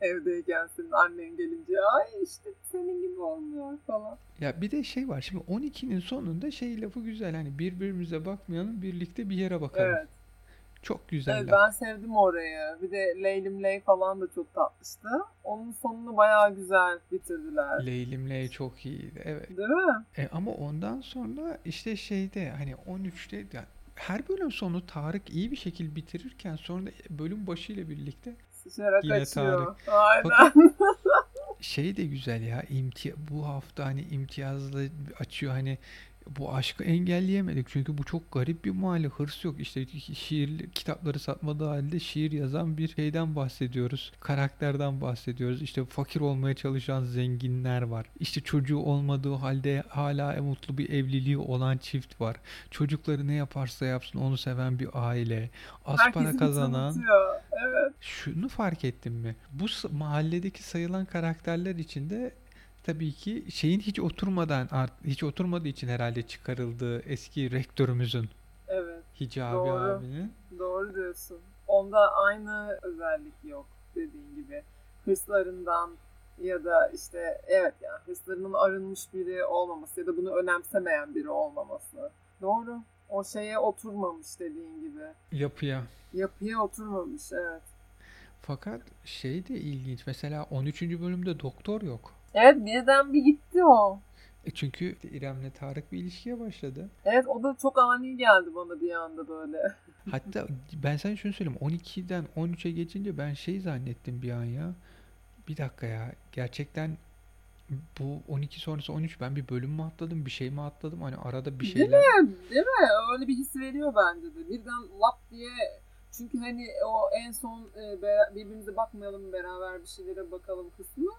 Evdeyken senin annen gelince ay işte senin gibi olmuyor falan. Ya bir de şey var şimdi 12'nin sonunda şey lafı güzel hani birbirimize bakmayalım birlikte bir yere bakalım. Evet. Çok güzel Evet ben sevdim orayı. Bir de Leylim Ley falan da çok tatlıştı. Onun sonunu bayağı güzel bitirdiler. Leylim Ley çok iyiydi. Evet. Değil mi? E, ama ondan sonra işte şeyde hani 13'te de- her bölüm sonu Tarık iyi bir şekilde bitirirken sonra bölüm başıyla birlikte Sıçrarak Yine açıyor. Aynen. Fakat şey de güzel ya imti bu hafta hani imtiyazla açıyor hani bu aşkı engelleyemedik çünkü bu çok garip bir mahalle hırs yok işte şiir kitapları satmadığı halde şiir yazan bir şeyden bahsediyoruz karakterden bahsediyoruz işte fakir olmaya çalışan zenginler var işte çocuğu olmadığı halde hala mutlu bir evliliği olan çift var çocukları ne yaparsa yapsın onu seven bir aile az para kazanan. Evet. şunu fark ettin mi? Bu mahalledeki sayılan karakterler içinde tabii ki şeyin hiç oturmadan hiç oturmadığı için herhalde çıkarıldığı eski rektörümüzün Evet. Hicabi Doğru. abinin Doğru diyorsun. Onda aynı özellik yok dediğin gibi. Hırslarından ya da işte evet yani hırslarının arınmış biri olmaması ya da bunu önemsemeyen biri olmaması. Doğru. O şeye oturmamış dediğin gibi. yapıya. Yapıya oturmamış evet. Fakat şey de ilginç. Mesela 13. bölümde doktor yok. Evet birden bir gitti o. E çünkü İrem'le Tarık bir ilişkiye başladı. Evet o da çok ani geldi bana bir anda böyle. Hatta ben sana şunu söyleyeyim. 12'den 13'e geçince ben şey zannettim bir an ya. Bir dakika ya. Gerçekten bu 12 sonrası 13 ben bir bölüm mü atladım? Bir şey mi atladım? Hani arada bir Değil şeyler Değil mi? Öyle bir his veriyor bence de. Birden lap diye Çünkü hani o en son e, birbirimize bakmayalım beraber bir şeylere bakalım kısmı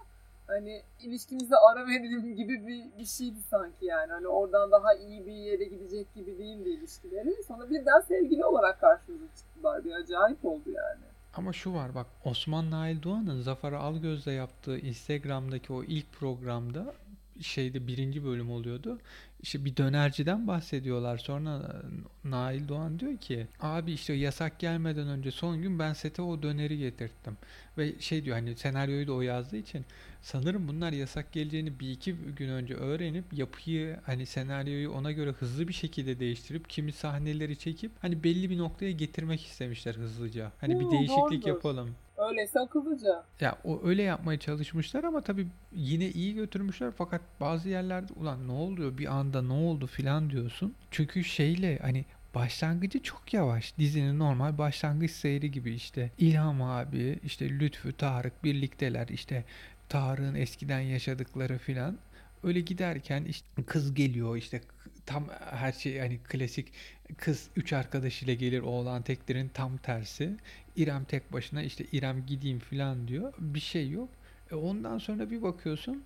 hani ilişkimize ara verelim gibi bir, bir şeydi sanki yani. Hani oradan daha iyi bir yere gidecek gibi değildi ilişkileri. Sonra birden sevgili olarak karşımıza çıktılar. Bir acayip oldu yani. Ama şu var bak Osman Nail Doğan'ın Zafer Algöz'le yaptığı Instagram'daki o ilk programda şeyde birinci bölüm oluyordu. İşte bir dönerciden bahsediyorlar. Sonra Nail Doğan diyor ki abi işte yasak gelmeden önce son gün ben sete o döneri getirttim. Ve şey diyor hani senaryoyu da o yazdığı için sanırım bunlar yasak geleceğini bir iki gün önce öğrenip yapıyı hani senaryoyu ona göre hızlı bir şekilde değiştirip kimi sahneleri çekip hani belli bir noktaya getirmek istemişler hızlıca. Hani bir Hmm, değişiklik doğrudur. yapalım. Öyleyse akıllıca. Ya o öyle yapmaya çalışmışlar ama tabii yine iyi götürmüşler fakat bazı yerlerde ulan ne oluyor bir anda ne oldu filan diyorsun. Çünkü şeyle hani başlangıcı çok yavaş. Dizinin normal başlangıç seyri gibi işte İlham abi işte Lütfü Tarık birlikteler işte Tarık'ın eskiden yaşadıkları filan. Öyle giderken işte kız geliyor işte tam her şey hani klasik kız üç arkadaşıyla gelir oğlan teklerin tam tersi. İrem tek başına işte İrem gideyim filan diyor. Bir şey yok. E ondan sonra bir bakıyorsun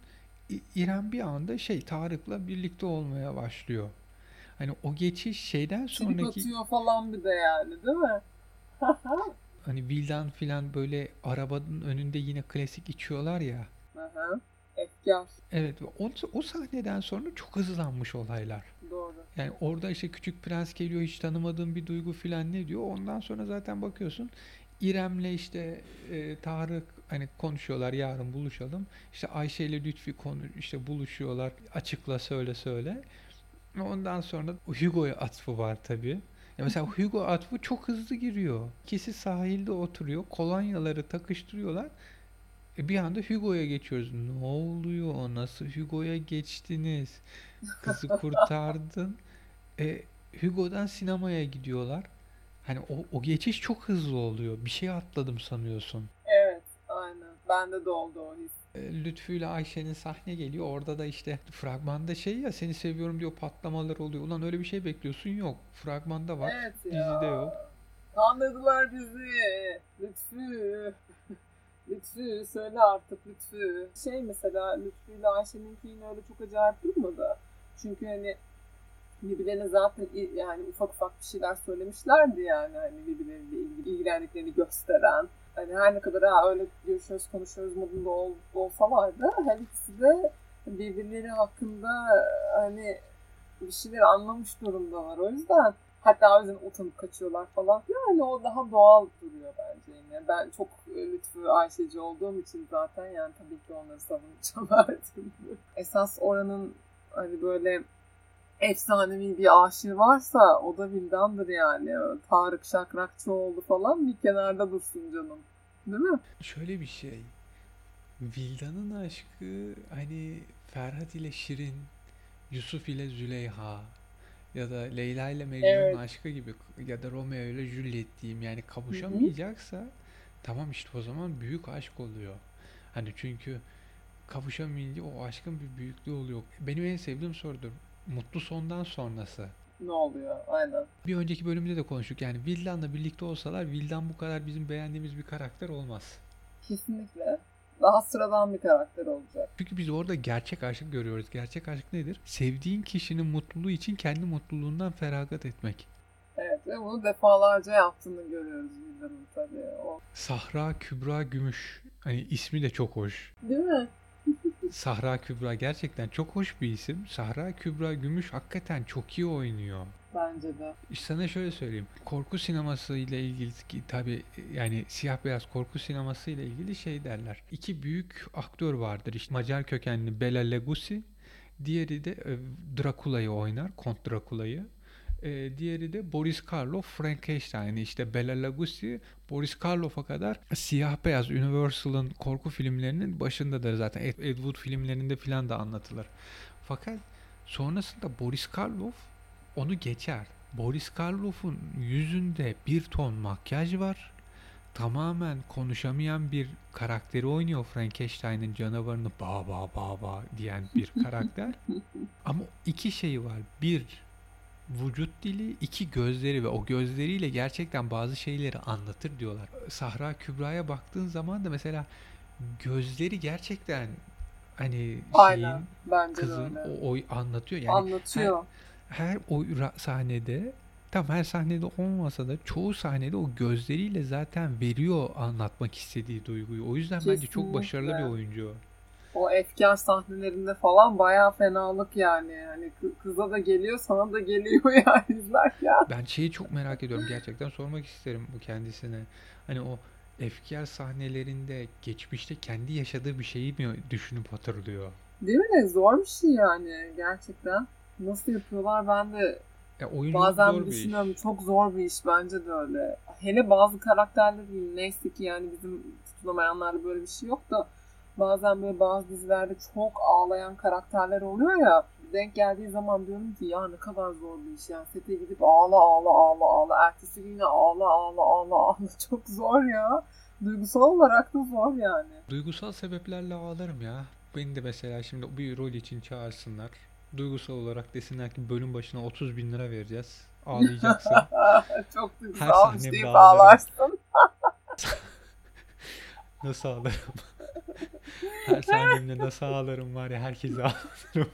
İrem bir anda şey Tarık'la birlikte olmaya başlıyor. Hani o geçiş şeyden Trip sonraki atıyor falan bir de yani değil mi? hani Vildan filan böyle arabanın önünde yine klasik içiyorlar ya. Efkar. Evet o, o sahneden sonra çok hızlanmış olaylar. Doğru. Yani orada işte Küçük Prens geliyor hiç tanımadığın bir duygu filan ne diyor. Ondan sonra zaten bakıyorsun İrem'le işte e, Tarık hani konuşuyorlar yarın buluşalım. İşte Ayşe ile Lütfi konu işte buluşuyorlar. Açıkla söyle söyle. Ondan sonra Hugo'ya atfı var tabii. Ya mesela Hugo atfı çok hızlı giriyor. İkisi sahilde oturuyor. Kolonyaları takıştırıyorlar. E bir anda Hugo'ya geçiyoruz. Ne oluyor? Nasıl Hugo'ya geçtiniz? Kızı kurtardın. E, Hugo'dan sinemaya gidiyorlar. Hani o, o geçiş çok hızlı oluyor. Bir şey atladım sanıyorsun. Evet. Aynen. Bende de oldu o his. E, Lütfü ile Ayşe'nin sahne geliyor. Orada da işte fragmanda şey ya seni seviyorum diyor patlamalar oluyor. Ulan öyle bir şey bekliyorsun yok. Fragmanda var. Evet ya. Dizide yok. Kandırdılar bizi. Lütfü. Lütfü söyle artık Lütfü. Şey mesela Lütfü ile Ayşe'ninki yine öyle çok acayip durmadı. Çünkü hani birbirlerine zaten yani ufak ufak bir şeyler söylemişlerdi yani hani birbirleriyle ilgili ilgilendiklerini gösteren. Hani her ne kadar ha öyle görüşüyoruz konuşuyoruz modunda ol, olsalardı her ikisi de birbirleri hakkında hani bir şeyler anlamış durumdalar. O yüzden hatta o yüzden utanıp kaçıyorlar falan. Yani o daha doğal duruyor bence yine. Ben çok Lütfü Ayşeci olduğum için zaten yani tabii ki onları savunacağım her türlü. Esas oranın hani böyle efsanevi bir aşığı varsa o da Vildan'dır yani. Tarık Şakrakçıoğlu falan bir kenarda dursun canım. Değil mi? Şöyle bir şey. Vildan'ın aşkı hani Ferhat ile Şirin, Yusuf ile Züleyha ya da Leyla ile Mecnun'un Evet. aşkı gibi ya da Romeo ile Juliet diyeyim yani kavuşamayacaksa tamam işte o zaman büyük aşk oluyor. Hani çünkü kavuşamayınca o aşkın bir büyüklüğü oluyor. Benim en sevdiğim sorudur. Mutlu sondan sonrası. Ne oluyor? Aynen. Bir önceki bölümde de konuştuk. Yani Vildan'la birlikte olsalar Vildan bu kadar bizim beğendiğimiz bir karakter olmaz. Kesinlikle. Daha sıradan bir karakter olacak. Çünkü biz orada gerçek aşk görüyoruz. Gerçek aşk nedir? Sevdiğin kişinin mutluluğu için kendi mutluluğundan feragat etmek. Evet ve bunu defalarca yaptığını görüyoruz Vildan'ın tabii. O. Sahra Kübra Gümüş. Hani ismi de çok hoş. Değil mi? Sahra Kübra gerçekten çok hoş bir isim. Sahra Kübra Gümüş hakikaten çok iyi oynuyor. Bence de. İşte sana şöyle söyleyeyim. Korku sineması ile ilgili ki tabii yani siyah beyaz korku sineması ile ilgili şey derler. İki büyük aktör vardır. İşte Macar kökenli Bela Lugosi, diğeri de e, Drakula'yı oynar, Kont Drakula'yı. E, diğeri de Boris Karloff Frankenstein. İşte Bela Lugosi Boris Karloff'a kadar siyah beyaz Universal'ın korku filmlerinin başındadır zaten. Ed, Ed Wood filmlerinde filan da anlatılır. Fakat sonrasında Boris Karloff onu geçer. Boris Karloff'un yüzünde bir ton makyaj var. Tamamen konuşamayan bir karakteri oynuyor Frankenstein'in canavarını ba ba ba ba diyen bir karakter. Ama iki şey var. Bir, vücut dili, iki gözleri ve o gözleriyle gerçekten bazı şeyleri anlatır diyorlar. Sahra Kübra'ya baktığın zaman da mesela gözleri gerçekten hani Aynen. şeyin Bence de kızın o, o anlatıyor. Yani Anlatıyor. her o ra- sahnede tam her sahnede olmasa da çoğu sahnede o gözleriyle zaten veriyor anlatmak istediği duyguyu. O yüzden bence çok başarılı bir Kesinlikle. oyuncu. O. Efkar sahnelerinde falan bayağı fenalık yani. Hani kı- kıza da geliyor, sana da geliyor yani izlerken. Ben şeyi çok merak ediyorum gerçekten sormak isterim bu kendisine. Hani o efkar sahnelerinde geçmişte kendi yaşadığı bir şeyi mi düşünüp hatırlıyor? Değil mi? Zor bir şey yani gerçekten. Nasıl yapıyorlar ben de Ya oyunculuk bazen zor bir iş. düşünüyorum. Çok zor bir iş bence de öyle. Hele bazı karakterler neyse ki yani bizim tutunamayanlarda böyle bir şey yok da bazen böyle bazı dizilerde çok ağlayan karakterler oluyor ya denk geldiği zaman diyorum ki ya ne kadar zor bir iş yani sete gidip ağla ağla ağla ağla ertesi gün yine ağla ağla ağla ağla çok zor ya duygusal olarak da zor yani Duygusal sebeplerle ağlarım ya. Beni de mesela şimdi bir rol için çağırsınlar. Duygusal olarak desinler ki bölüm başına 30 bin lira vereceğiz. Ağlayacaksın. çok Her duygusal sahnemde işte deyip ağlarım. ağlarsın Nasıl ağlarım? Her sahnemde nasıl ağlarım var ya herkese ağlarım.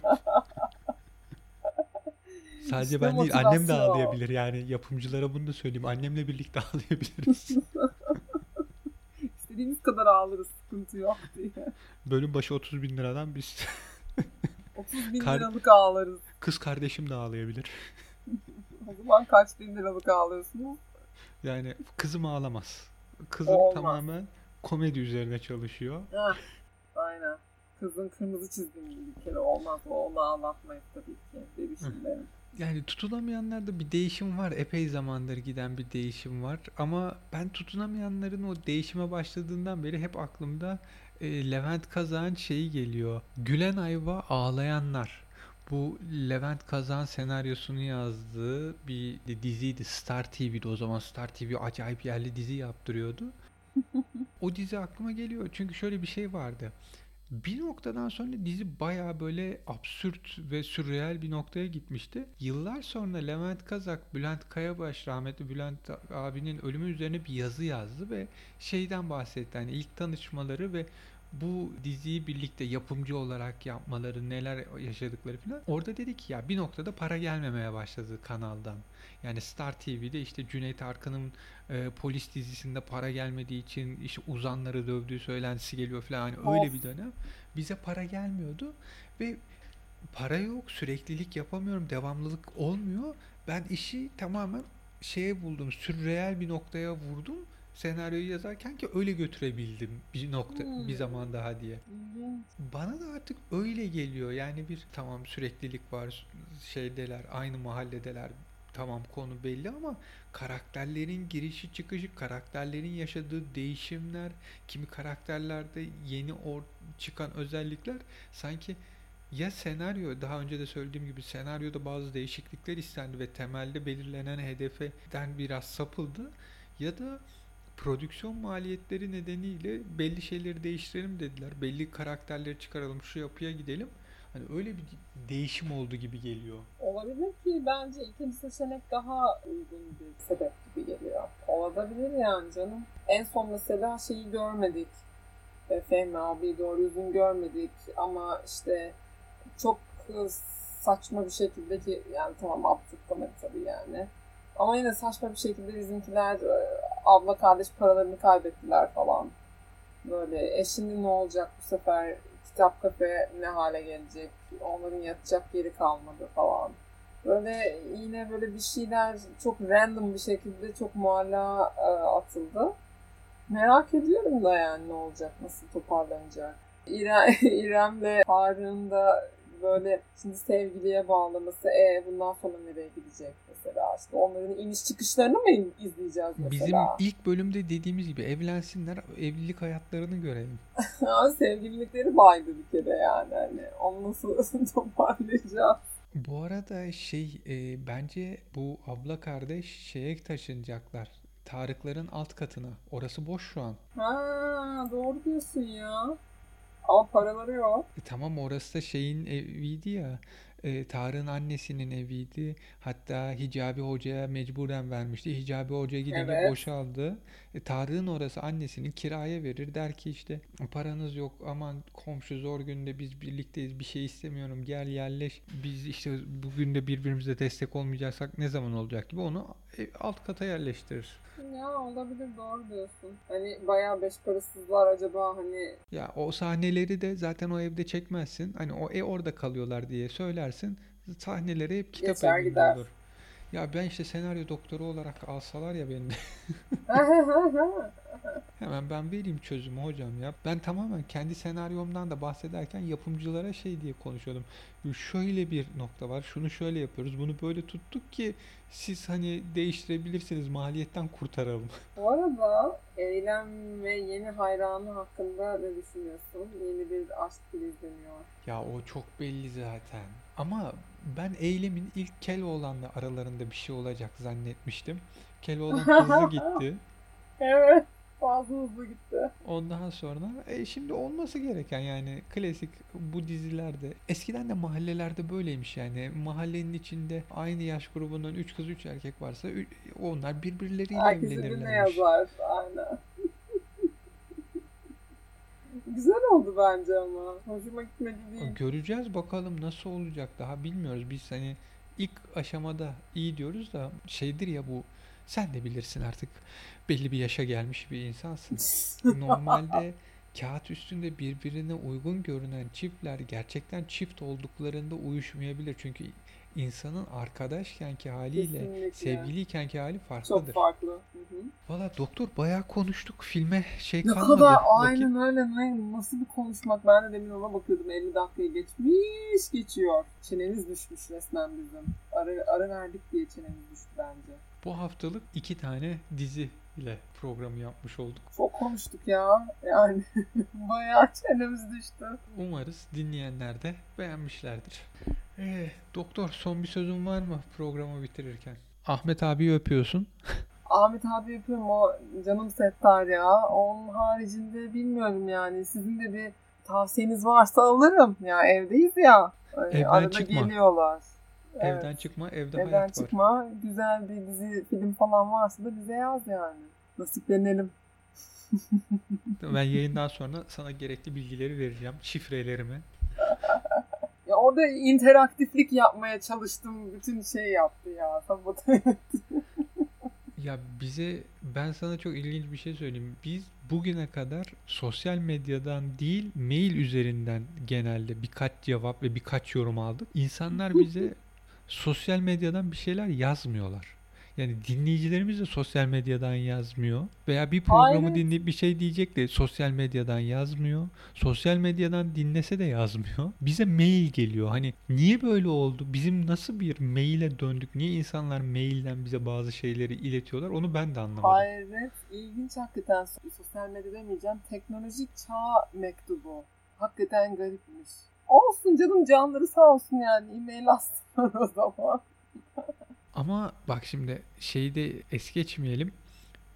Sadece İşte ben değil annem de ağlayabilir yani yapımcılara bunu da söyleyeyim. Annemle birlikte ağlayabiliriz. istediğimiz kadar ağlarız sıkıntı yok diye Bölüm başı 30 bin liradan biz 30 bin Kar- liralık ağlarız kız kardeşim de ağlayabilir. o zaman kaç bin liralık ağlıyorsunuz Yani kızım ağlamaz. Kızım Olmaz. tamamen komedi üzerine çalışıyor. Heh, aynen. Kızın kırmızı çizgili bir kere olmaz. O onu ağlatmayız tabii ki. Bebişim benim. Yani tutunamayanlarda bir değişim var. Epey zamandır giden bir değişim var. Ama ben tutunamayanların o değişime başladığından beri hep aklımda e, Levent Kazak'ın şeyi geliyor. Gülen Ayva Ağlayanlar. Bu Levent Kazak'ın senaryosunu yazdığı bir diziydi. Star TV'de o zaman Star TV acayip yerli dizi yaptırıyordu. O dizi aklıma geliyor. Çünkü şöyle bir şey vardı. Bir noktadan sonra dizi bayağı böyle absürt ve sürreal bir noktaya gitmişti. Yıllar sonra Levent Kazak, Bülent Kayabaş, rahmetli Bülent abinin ölümü üzerine bir yazı yazdı ve şeyden bahsetti. Hani ilk tanışmaları ve bu diziyi birlikte yapımcı olarak yapmaları, neler yaşadıkları falan. Orada dedi ki ya bir noktada para gelmemeye başladı kanaldan. Yani Star TV'de işte Cüneyt Arkın'ın e, polis dizisinde para gelmediği için işte uzanları dövdüğü söylentisi geliyor falan. Hani öyle bir dönem. Bize para gelmiyordu ve para yok, süreklilik yapamıyorum, devamlılık olmuyor. Ben işi tamamen şeye buldum, sürreel bir noktaya vurdum senaryoyu yazarken ki öyle götürebildim bir nokta bir Hmm. zaman daha diye. İlginç. Bana da artık öyle geliyor. Yani bir tamam süreklilik var, şeydeler, aynı mahalledeler. Tamam konu belli ama karakterlerin girişi çıkışı, karakterlerin yaşadığı değişimler, kimi karakterlerde yeni or çıkan özellikler sanki ya senaryo daha önce de söylediğim gibi senaryoda bazı değişiklikler istendi ve temelde belirlenen hedeften biraz sapıldı ya da prodüksiyon maliyetleri nedeniyle belli şeyleri değiştirelim dediler. Belli karakterleri çıkaralım, şu yapıya gidelim. Hani öyle bir değişim oldu gibi geliyor. Olabilir ki bence ikinci seçenek daha uygun bir sebep gibi geliyor. Olabilir yani canım. En son mesela şeyi görmedik. E, Fehmi abi doğru düzgün görmedik ama işte çok e, saçma bir şekilde ki yani tamam absürt komedi tabii yani. Ama yine saçma bir şekilde bizimkiler e, abla kardeş paralarını kaybettiler falan. Böyle e şimdi ne olacak bu sefer kitap kafe ne hale gelecek? Onların yatacak yeri kalmadı falan. Böyle yine böyle bir şeyler çok random bir şekilde çok mualla e, atıldı. Merak ediyorum da yani ne olacak, nasıl toparlanacak. İrem, İrem'le Harun'un da böyle şimdi sevgiliye bağlaması, e bundan sonra nereye gidecek mesela? İşte onların iniş çıkışlarını mı izleyeceğiz mesela? Bizim ilk bölümde dediğimiz gibi evlensinler, evlilik hayatlarını görelim. Sevgililikleri baydı bir kere yani. Hani onu nasıl toparlayacağız? Bu arada şey e, bence bu abla kardeş şeye taşınacaklar. Tarıkların alt katına. Orası boş şu an. Ha doğru diyorsun ya. Ama paraları yok. E, tamam orası da şeyin eviydi ya. E, Tarık'ın annesinin eviydi. Hatta Hicabi Hoca'ya mecburen vermişti. Hicabi Hoca gidince Evet. boşaldı. E, Tarık'ın orası annesinin kiraya verir. Der ki işte paranız yok aman komşu zor günde biz birlikteyiz bir şey istemiyorum gel yerleş. Biz işte bugün de birbirimize destek olmayacaksak ne zaman olacak gibi onu e, alt kata yerleştirir. Ya olabilir doğru diyorsun. Hani bayağı beş parasızlar acaba hani Ya o sahneleri de zaten o evde çekmezsin. Hani o e orada kalıyorlar diye söylersin. Sahneleri hep kitap Geçer evinde gider. olur. Ya ben işte senaryo doktoru olarak alsalar ya beni. Hemen ben vereyim çözümü hocam ya. Ben tamamen kendi senaryomdan da bahsederken yapımcılara şey diye konuşuyordum. Şöyle bir nokta var. Şunu şöyle yapıyoruz. Bunu böyle tuttuk ki siz hani değiştirebilirsiniz. Maliyetten kurtaralım. Bu arada Eylem ve yeni hayranı hakkında ne düşünüyorsun? Yeni bir aşk filizleniyor. Ya o çok belli zaten. Ama ben Eylem'in ilk Keloğlan'la aralarında bir şey olacak zannetmiştim. Keloğlan hızlı gitti. Evet. Fazla hızlı gitti. Ondan sonra e, şimdi olması gereken yani klasik bu dizilerde eskiden de mahallelerde böyleymiş yani mahallenin içinde aynı yaş grubundan 3 kız 3 erkek varsa ü- onlar birbirleriyle Herkes evlenirlermiş. yazar. Aynen. Güzel oldu bence ama. Hoşuma gitmedi değil. Göreceğiz bakalım nasıl olacak daha bilmiyoruz. Biz hani ilk aşamada iyi diyoruz da şeydir ya bu sen de bilirsin artık belli bir yaşa gelmiş bir insansın. Normalde kağıt üstünde birbirine uygun görünen çiftler gerçekten çift olduklarında uyuşmayabilir. Çünkü insanın arkadaşkenki haliyle Kesinlikle. sevgiliykenki hali Çok farklıdır. farklı. Hı hı. Valla doktor bayağı konuştuk. Filme şey Ne kalmadı. kadar Vakit- aynen öyle ne, nasıl bir konuşmak ben de demin ona bakıyordum 50 dakikayı geçmiş geçiyor. Çenemiz düşmüş resmen bizim. Ara, ara verdik diye çenemiz düştü bence. Bu haftalık iki tane dizi ile programı yapmış olduk. Çok konuştuk ya yani bayağı çenemiz düştü. Umarız dinleyenler de beğenmişlerdir. Ee, doktor son bir sözün var mı programı bitirirken? Ahmet abiyi öpüyorsun. Ahmet abi yapıyorum o canım settar ya. Onun haricinde bilmiyorum yani sizin de bir tavsiyeniz varsa alırım. Ya evdeyiz ya. Hani Evden arada çıkma. geliyorlar. Evet. Evden çıkma, evde Evden hayat var. çıkma. Güzel bir dizi, film falan varsa da bize yaz yani. Nasiplenelim. Ben yayından sonra sana gerekli bilgileri vereceğim. Şifrelerimi. Ya orada interaktiflik yapmaya çalıştım. Bütün şey yaptı ya. Sabote. Ya bize ben sana çok ilginç bir şey söyleyeyim. Biz bugüne kadar sosyal medyadan değil mail üzerinden genelde birkaç cevap ve birkaç yorum aldık. İnsanlar bize sosyal medyadan bir şeyler yazmıyorlar. Yani dinleyicilerimiz de sosyal medyadan yazmıyor. Veya bir programı Aynen. dinleyip bir şey diyecek de sosyal medyadan yazmıyor. Sosyal medyadan dinlese de yazmıyor. Bize mail geliyor. Hani niye böyle oldu? Bizim nasıl bir maile döndük? Niye insanlar mailden bize bazı şeyleri iletiyorlar? Onu ben de anlamadım. Hayret. ilginç hakikaten. Sosyal medya demeyeceğim. Teknolojik çağ mektubu. Hakikaten garipmiş. Olsun canım canları sağ olsun yani. E-mail atsınlar o zaman. Ama bak şimdi şeyi de es geçmeyelim.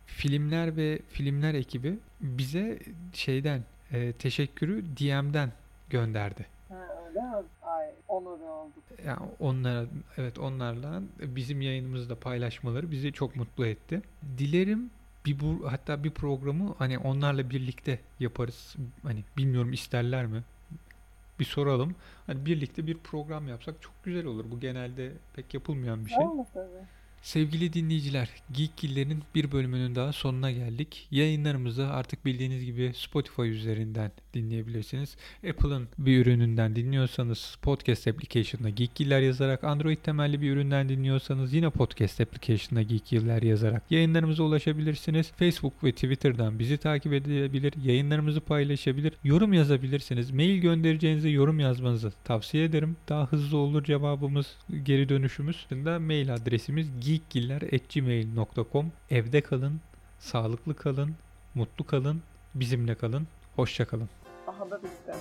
Filmler ve filmler ekibi bize şeyden e, teşekkürü DM'den gönderdi. Ha öyle mi? Ay onur olduk. Yani onlara evet onlarla bizim yayınımızda paylaşmaları bizi çok mutlu etti. Dilerim bir bu hatta bir programı hani onlarla birlikte yaparız. Hani bilmiyorum isterler mi? Bir soralım. Hani birlikte bir program yapsak çok güzel olur. Bu genelde pek yapılmayan bir şey. Olmaz tabii. Sevgili dinleyiciler, Geekgiller'in bir bölümünün daha sonuna geldik. Yayınlarımızı artık bildiğiniz gibi Spotify üzerinden dinleyebilirsiniz. Apple'ın bir ürününden dinliyorsanız podcast application'da Geekgiller yazarak, Android temelli bir üründen dinliyorsanız yine podcast application'da Geekgiller yazarak yayınlarımıza ulaşabilirsiniz. Facebook ve Twitter'dan bizi takip edebilir, yayınlarımızı paylaşabilir, yorum yazabilirsiniz. Mail göndereceğinize yorum yazmanızı tavsiye ederim. Daha hızlı olur cevabımız, geri dönüşümüz. Mail adresimiz geekgiller.gmail.com Evde kalın, sağlıklı kalın, mutlu kalın, bizimle kalın. Hoşça kalın. Aha da bizde.